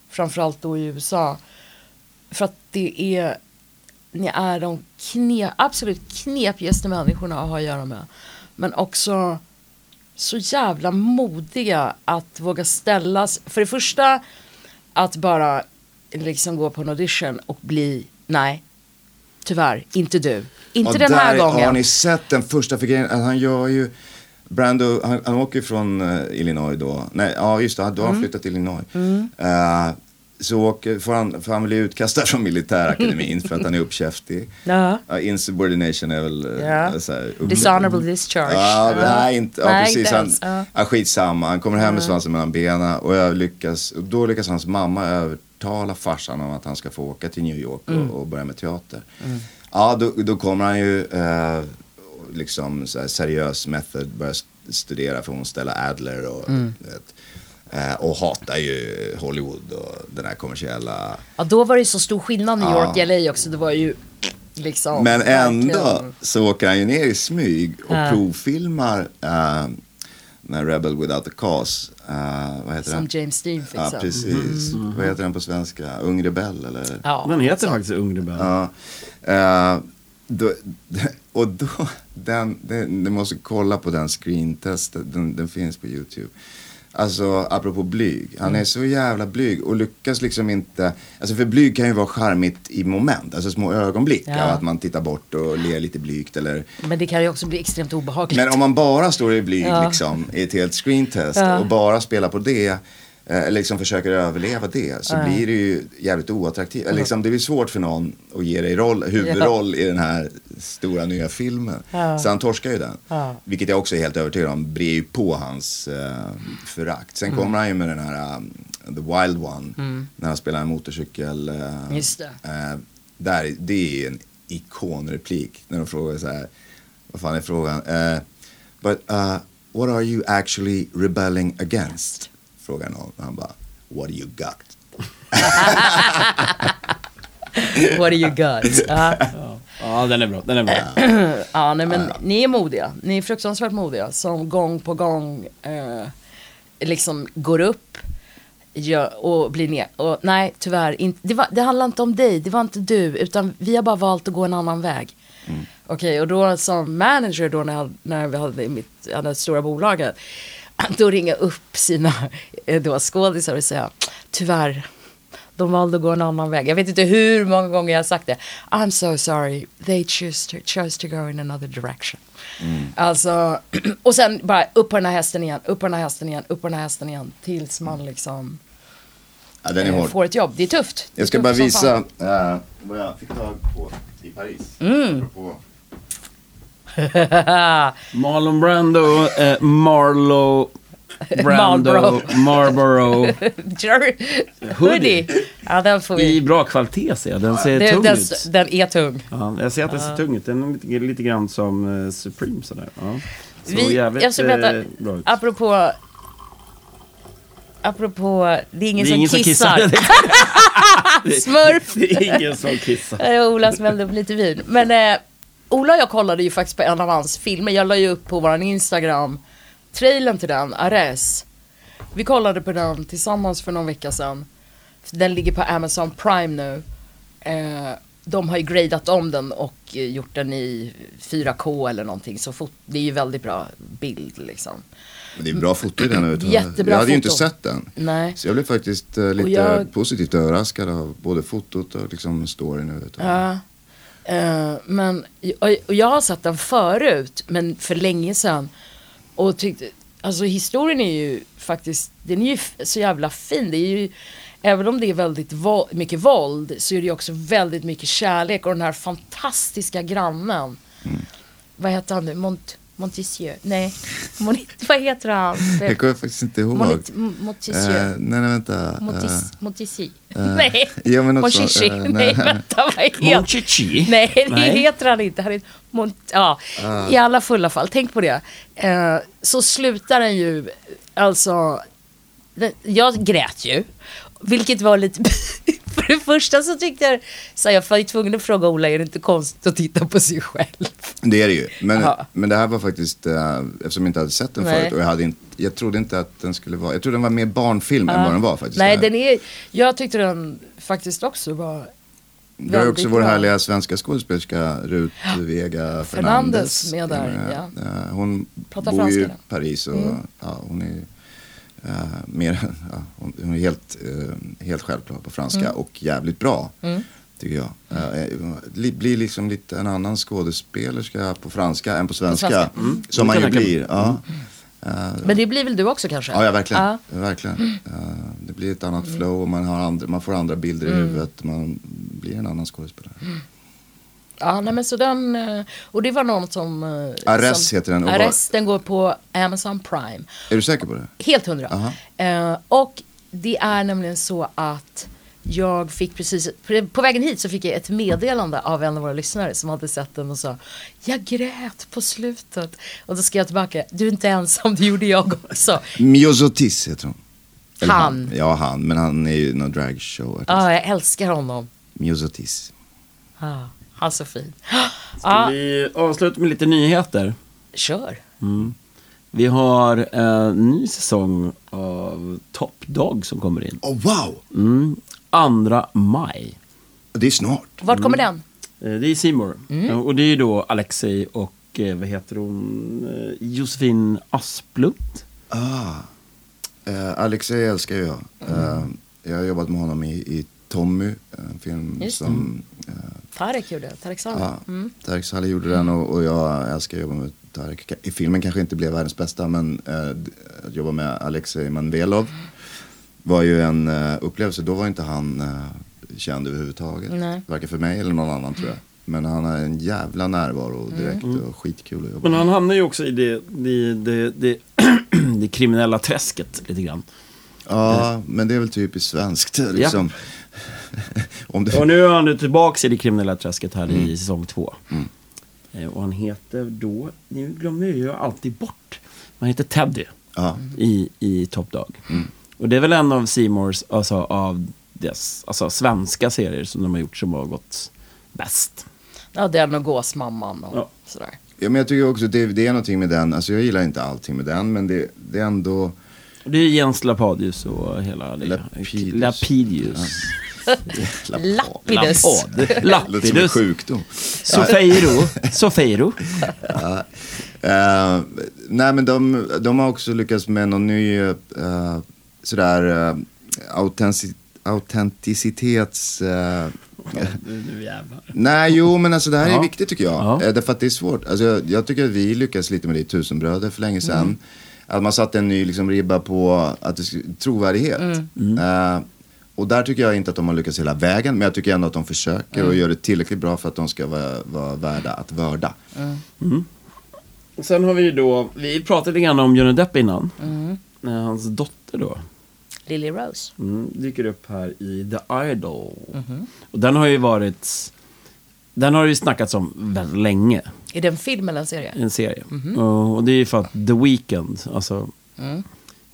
Framförallt då i USA. För att det är, ni är de kne, absolut knepigaste människorna att ha att göra med. Men också så jävla modiga att våga ställas. För det första att bara liksom gå på en audition och bli, nej, tyvärr, inte du. Inte Och den här där gången. har ni sett den första figuren. Han gör ju... Brando, han, han åker från eh, Illinois då. Nej, ja just det, då har Mm. han flyttat till Illinois. Eh, så åker, får, han, får han bli utkastad från militärakademin för att han är uppkäftig. Ja. Ja, insubordination är väl... eh, Ja. så här, Dishonorable discharge. Ja, Ja. nej, inte, Nej, precis. han, ja, skitsamma, han kommer hem med svansen mellan benen och jag lyckas, och då lyckas hans mamma övertala farsan om att han ska få åka till New York och, Mm. och börja med teater. Ja, då, då kommer han ju eh, liksom seriös method, börja st- studera för hon Stella Adler och, Mm. vet, eh, och hatar ju Hollywood och den här kommersiella Ja, då var det ju så stor skillnad New York Ja. LA också. Det var ju liksom. Men ändå verkligen. så åker han ju ner i smyg och Ja. provfilmar uh, när Rebel Without a Cause. eh, vad heter Som den? James Dean Ja, fixade. precis. Vad heter den på svenska? Ung Rebell eller? Ja, Den heter alltså. faktiskt Ung Rebell. Ja. Eh, då, och då, den, den, du måste kolla på den screentestet, den, den finns på YouTube. Alltså apropå blyg, han är så jävla blyg och lyckas liksom inte, alltså för blyg kan ju vara charmigt i moment, alltså små ögonblick Ja. att man tittar bort och ler lite blygt eller Men det kan ju också bli extremt obehagligt. men om man bara står i blyg Ja. liksom, i ett helt screentest Ja. och bara spelar på det, eh, eller liksom försöker överleva det, så blir det ju jävligt oattraktivt. Eller Liksom, det blir svårt för någon att ge dig roll, huvudroll i den här stora nya filmen. Ja. Så han torskar ju den. Ja. Vilket jag också är helt övertygad om brer ju på hans eh, förakt. Sen Mm. kommer han ju med den här um, The Wild One, när han spelar en motorcykel. eh, Just det. Eh, där, det är ju en ikonreplik när de frågar så här, vad fan är frågan? Eh, but uh, what are you actually rebelling against? Frågar någon. Han bara, what do you got? What do you got? Ja. Ja, den är bra. Den är bra. Ja, nej, men ni är modiga. Ni är fruktansvärt modiga. Som gång på gång eh, liksom går upp gör, och blir ner. Och nej, tyvärr. Inte, det, var, det handlar inte om dig. Det var inte du. Utan vi har bara valt att gå en annan väg. Okej, och då som manager då när, jag, när vi hade mitt hade stora bolaget. Då ringa upp sina eh, då, skådisar och säga tyvärr. De valde att gå en annan väg. Jag vet inte hur många gånger jag har sagt det. I'm so sorry. They choose to, chose to go in another direction. Alltså, och sen bara upp på den här hästen igen, upp på den här hästen igen, upp på den här hästen igen. Tills man liksom Ja, den är eh, hård. får ett jobb. Det är tufft. Det är Jag ska tufft bara visa eh, vad jag fick tag på i Paris. Mm. Apropå- Marlon Brando, eh, Marlo Brando, Marlboro. Jerry, hoodie. Ja, den får I vi. bra kvalitet ser jag. Den ser Den, tung den, ut. den är tung. Ja, jag ser att den ser tung ut. Den är lite, lite grann som eh, Supreme sådär. Ja. Så Vi, jävligt jag ska berätta, eh, bra ut. apropå, apropå, det är ingen, Det är ingen som som kissar. kissar. Smurf. Det är ingen som kissar. Eh, Ola smällde upp lite vin. Men eh, Ola och jag kollade ju faktiskt på en av hans filmer. Jag la ju upp på våran Instagram trailern till den, Ares. Vi kollade på den tillsammans för någon vecka sedan. Den ligger på Amazon Prime nu. Eh, de har ju gradat om den och gjort den i 4K eller någonting. Så det är ju väldigt bra bild liksom. Men det är bra foto i den överhuvudtaget. Jättebra Jag hade ju inte foto. sett den. Nej. Så jag blev faktiskt eh, lite jag- positivt överraskad av både fotot och liksom storyn. Ja. Eh, men, och, jag har sett den förut, men för länge sedan. Och tyckte, alltså historien är ju faktiskt, den är ju så jävla fin. Det är ju, även om det är väldigt vo- mycket våld så är det ju också väldigt mycket kärlek och den här fantastiska grannen. Vad heter han nu? Mont, Montessieu? Nej, Mon, vad heter han? Jag kommer faktiskt inte ihåg. Monit, Montessieu. Eh, nej, nej, vänta. Montis, Eh, Montissi. eh, nej, ja, men Monchichi. eh, nej, nej. vänta, vad heter Monchichi? Nej, det Nej. heter han inte. Han Mont ja, I alla fulla fall, tänk på det. Så slutar den ju, alltså, den, jag grät ju. Vilket var lite, för det första så tyckte jag, så jag var ju tvungen att fråga Ola, är det inte konstigt att titta på sig själv? Det är det ju. Men, men det här var faktiskt, eh, eftersom jag inte hade sett den Nej. förut och jag, hade inte, jag trodde inte att den skulle vara, jag trodde den var mer barnfilm än vad den var faktiskt. Nej, den är, jag tyckte den faktiskt också var Vi har också vår härliga svenska skådespelerska Rut Vega Fernandes med där, ja. eh, Hon Pratar bor ju i franska. Paris och ja, hon är eh, mer, ja, hon, är helt, eh, helt självklar på franska Mm. och jävligt bra. Tycker jag. Eh, li, blir liksom lite en annan skådespelerska på franska än på svenska. svenska. Mm. Som man ju blir. Ja. Eh, Men det blir väl du också kanske? Ja, ja verkligen. Verkligen. Det blir ett annat flow och man, har andra, man får andra bilder Mm. i huvudet. Man blir en annan skådespelare. Ja, nej men så den, eh, och det var någon som... eh, Arrest som, heter den, Arrest, den går på Amazon Prime. Är du säker på det? Helt hundra. Aha. Eh, och det är nämligen så att jag fick precis, på vägen hit så fick jag ett meddelande av en av våra lyssnare som hade sett den och sa Jag grät på slutet. Och då skrev jag tillbaka, du är inte ensam, det gjorde jag också. Miosotis heter hon. Eller Han. Ja, han. Men han är ju någon dragshow. Ja, jag älskar honom. Miosotis. Ja, han så fin. Ska Ja, vi avsluta med lite nyheter? kör. Vi har en ny säsong av Top Dog som kommer in. Oh, wow! Mm. Andra maj. Det är snart. Vart kommer den? Eh, Det är Seymour. Eh, Och det är då Alexei och eh, vad heter hon? Josefin Asplund. Ah. Eh, Alexei älskar jag. Eh, jag har jobbat med honom i, i Tommy, en film Just som eh, Tarek gjorde, Tarek Saleh. Ja, Mm. Tarek Saleh gjorde den och, och jag älskar att jobba med Tarek. I filmen kanske inte blev världens bästa men eh, att jobba med Alexej Manvelov var ju en eh, upplevelse. Då var inte han eh, känd överhuvudtaget. Nej. Varken för mig eller någon annan tror jag. Men han har en jävla närvaro direkt och skitkul att jobba Men med. han hamnar ju också i det, det, det, det, det kriminella träsket lite grann. Ja, men det är väl typiskt svenskt liksom. Om det... Och nu är han tillbaka i det kriminella träsket här i säsong två. Eh, Och han heter då, nu glömmer jag ju alltid bort. Han heter Teddy Ja. i, i Top Dog. Och det är väl en av Seymours, alltså av dess, alltså svenska serier som de har gjort som har gått bäst. Ja, den och Gåsmamman och Ja. sådär. Ja, men jag tycker också det, det är någonting med den. Alltså jag gillar inte allting med den men det, det är ändå... Det är Jens Lapadius och hela det. Lapidus. Lapidus. Lapidus. Lapad. Låter som en Lapidus. sjukdom. Sofeiro. Sofeiro. Eh, nej men de, de har också lyckats med någon ny uh, sådär uh, autentic, autenticitets... eh, Nu jävlar. nej jo men alltså det här är Ja. viktigt tycker jag. Ja. Eh, därför att det är svårt. Alltså, jag, jag tycker att vi lyckas lite med det i Tusenbröder för länge sedan. Mm. Att man satte en ny liksom, ribba på att det, trovärdighet. Mm. Eh, och där tycker jag inte att de har lyckats hela vägen. Men jag tycker ändå att de försöker Mm. och gör det tillräckligt bra för att de ska vara, vara värda att vörda. Sen har vi ju då, vi pratade lite grann om Johnny Depp innan. Eh, Hans dotter då. Lily Rose. Mm, dyker upp här i The Idol. Och den har ju varit, den har ju snackats om väldigt länge. Är det en film eller en serie? En serie. och, och det är ju för att The Weeknd, alltså.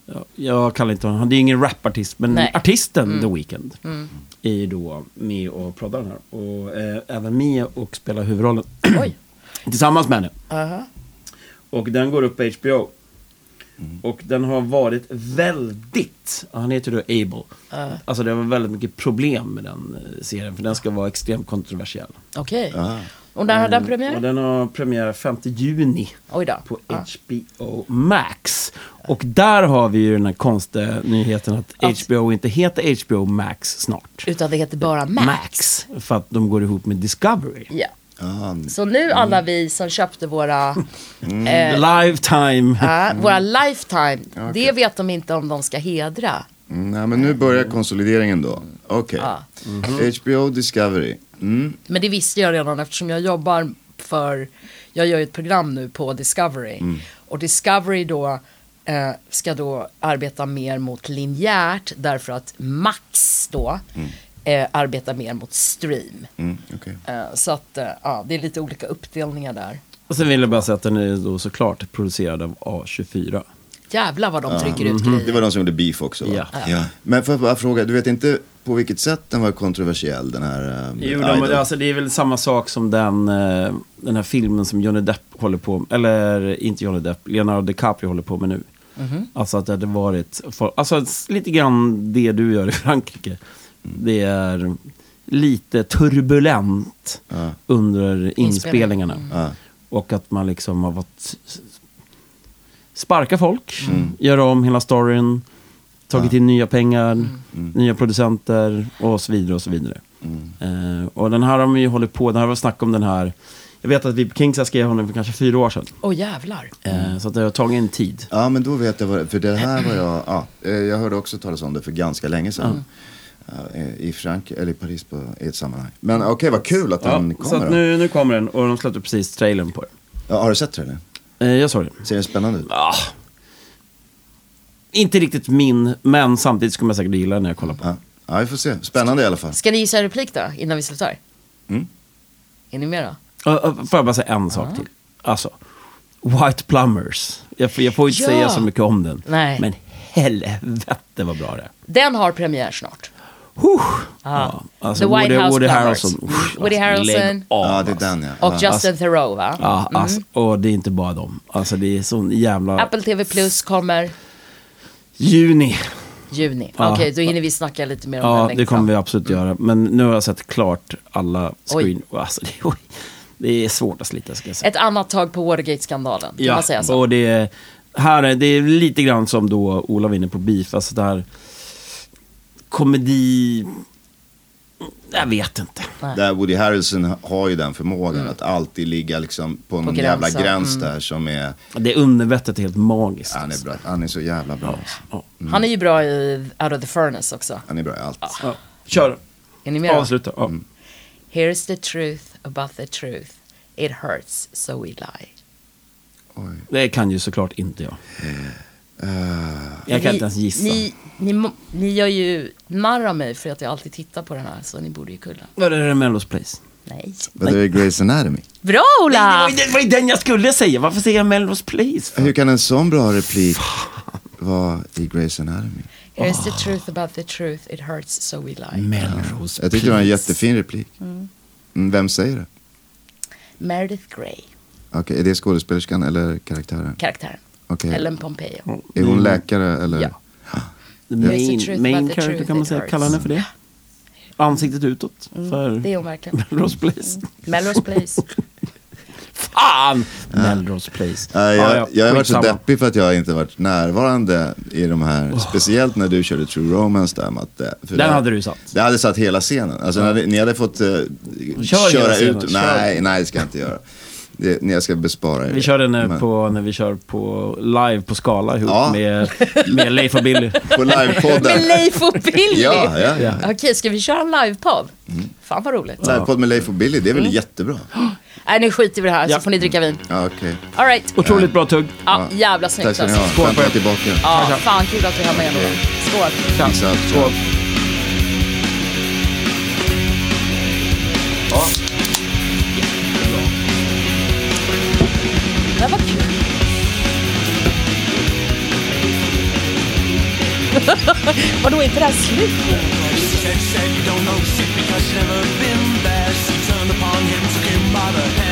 Ja, jag kallar inte honom, han är ingen rapartist, men Nej. artisten The Weeknd. Är ju då med och proddar den här. Och eh, även med och spelar huvudrollen. Oj. Tillsammans med henne. Aha. Och den går upp på HBO. Och den har varit väldigt, han heter då Abel. Alltså det var väldigt mycket problem med den eh, serien, för den ska vara extremt kontroversiell. Okej. Och när har den Och premiär? den har premiär 5 juni på Ja. HBO Max. Och där har vi ju den här konstiga nyheten att Att- HBO inte heter HBO Max snart. Utan det heter bara Max. För att de går ihop med Discovery. Ja. Ja, Så nu alla vi som köpte våra, eh, Lifetime. ja, våra Lifetime, det vet de inte om de ska hedra. mm, nej, men nu börjar konsolideringen då. Okej. Ja. HBO Discovery. Mm. Men det visste jag redan eftersom jag jobbar för, jag gör ju ett program nu på Discovery. Och Discovery då eh, ska då arbeta mer mot linjärt därför att Max då eh, arbetar mer mot stream. Mm, okej. Eh, så att eh, ja, det är lite olika uppdelningar där. Och sen vill jag bara säga att den är då såklart producerad av A24. Jävlar vad de trycker ut Det grejer. var de som gjorde Beef också va? Ja. Men får jag bara fråga, du vet inte på vilket sätt den var kontroversiell den här um, Jo, de, alltså, det är väl samma sak som den, eh, den här filmen som Johnny Depp håller på med. Eller inte Johnny Depp, Leonardo DiCaprio håller på med nu. Alltså att det hade varit, för, alltså lite grann det du gör i Frankrike. Det är lite turbulent Ja. under inspelningarna. Ja. Och att man liksom har fått sparka folk, göra om hela storyn, tagit in nya pengar, nya producenter och så vidare och så vidare. Eh, och den här har ju hållit på, det här var snack om den här, jag vet att vi på Kingsa skrev om den för kanske fyra år sedan. Åh jävlar. Eh, så att det har tagit en tid. Ja men då vet jag vad, för det här var jag, ja, eh, jag hörde också talas om det för ganska länge sedan. Ja, eh, I Frankrike, eller i Paris på, i ett sammanhang. Men okej, vad kul att Ja, den så kommer att då. nu, nu kommer den och de släppte precis trailern på den. Ja, har du sett den? Eh, jag såg den. Ser den spännande ut? Ah. Inte riktigt min, men samtidigt skulle man säkert gilla den när jag kollar på den. Ja. ja, vi får se. Spännande i alla fall. Ska ni gissa replik då, innan vi slutar? Mm. Är ni med då? Uh, uh, får jag bara säga en sak till? Alltså, White Plumbers. Jag, får- jag får inte Ja. säga så mycket om den. Nej. Men helvete vad bra det är. Den har premiär snart. Huh. Ja, alltså The White Woody, House Woody Plumbers. Harrelson. Mm. Usch, Woody alltså, Harrelson. av, Ja, det är alltså. den ja. Och ja. Justin Theroux va? Ja, alltså, och det är inte bara dem. Alltså det är sån jävla... Apple TV Plus kommer Juni. juni. Ja. Okej, då hinner vi snacka lite mer om Ja, den längre det kommer fram. vi absolut göra. Men nu har jag sett klart alla screen... Alltså, det, oj, det är svårt att slita ska jag säga. Ett annat tag på Watergate-skandalen, kan man säga så? och det är, här är, det är lite grann som då Ola var inne på beef, alltså där komedi... Jag vet inte. Där Woody Harrelson har ju den förmågan att alltid ligga liksom på någon jävla gränsen. gräns där som är, Det undervettet är helt magiskt. han är bra, han är så jävla bra. alltså. Ja. Han är ju bra i Out of the Furnace också. Han är bra i allt. Ja. Kör, Är ni med avsluta. Ja. Here's the truth about the truth. It hurts, so we lie. Oj. Det kan ju såklart inte jag. Jag kan Ni- inte ens gissa. Ni, ni, ni gör ju narr av mig för att jag alltid tittar på den här, så ni borde ju kunna. Vad är det Mellos Place? Nej. Vad är Grey's Anatomy? Bra Det Ola! ju- det var ju den jag skulle säga. Varför säger jag Melrose Place? för? Hur kan en sån bra replik vara i Grey's Anatomy? Here's the truth about the truth. It hurts, so we lie. Melrose Jag tyckte det var en jättefin replik. Mm, Vem säger det? Meredith Grey, Okej, är det skådespelerskan eller karaktären? karaktären. Okej. Ellen Pompeo. Är hon läkare eller? Ja. The Here's the main, truth main about the character truth, kan man säga. hurts. Kalla henne för det. Ansiktet utåt. För Det är hon verkligen. Melrose Place. Melrose Place. Fan! Melrose Place. Ja, jag, ja, jag har varit så deppig för att jag inte varit närvarande i de här, speciellt när du körde True Romance där Matte. För Den det- hade du satt. Det hade satt hela scenen. Alltså när ni hade fått uh, Kör köra ut. kör. Nej, nej det ska jag inte göra. Det, jag ska bespara er Vi kör den när, Men- på, när vi kör på live på Skala ihop Ja. med, med Leif och Billy. På livepodden. Med Leif och Billy! Ja, ja, ja. Okej, ska vi köra en livepodd? Fan vad roligt. Livepodd med Leif och Billy, det är väl Mm. jättebra? Nej, nu skiter vi i det här Ja. så får ni dricka vin. Ja, okej. All right. Otroligt bra tugg. Ja, jävla Tack snyggt ska ni alltså. ha. Skål på att er. tillbaka. Ja, fan kul att vi har med er. Skål. Allt. Skål. Vadå, är inte det här slut? Said, said you don't know shit because you never been there. She turned upon him, took him by the hand.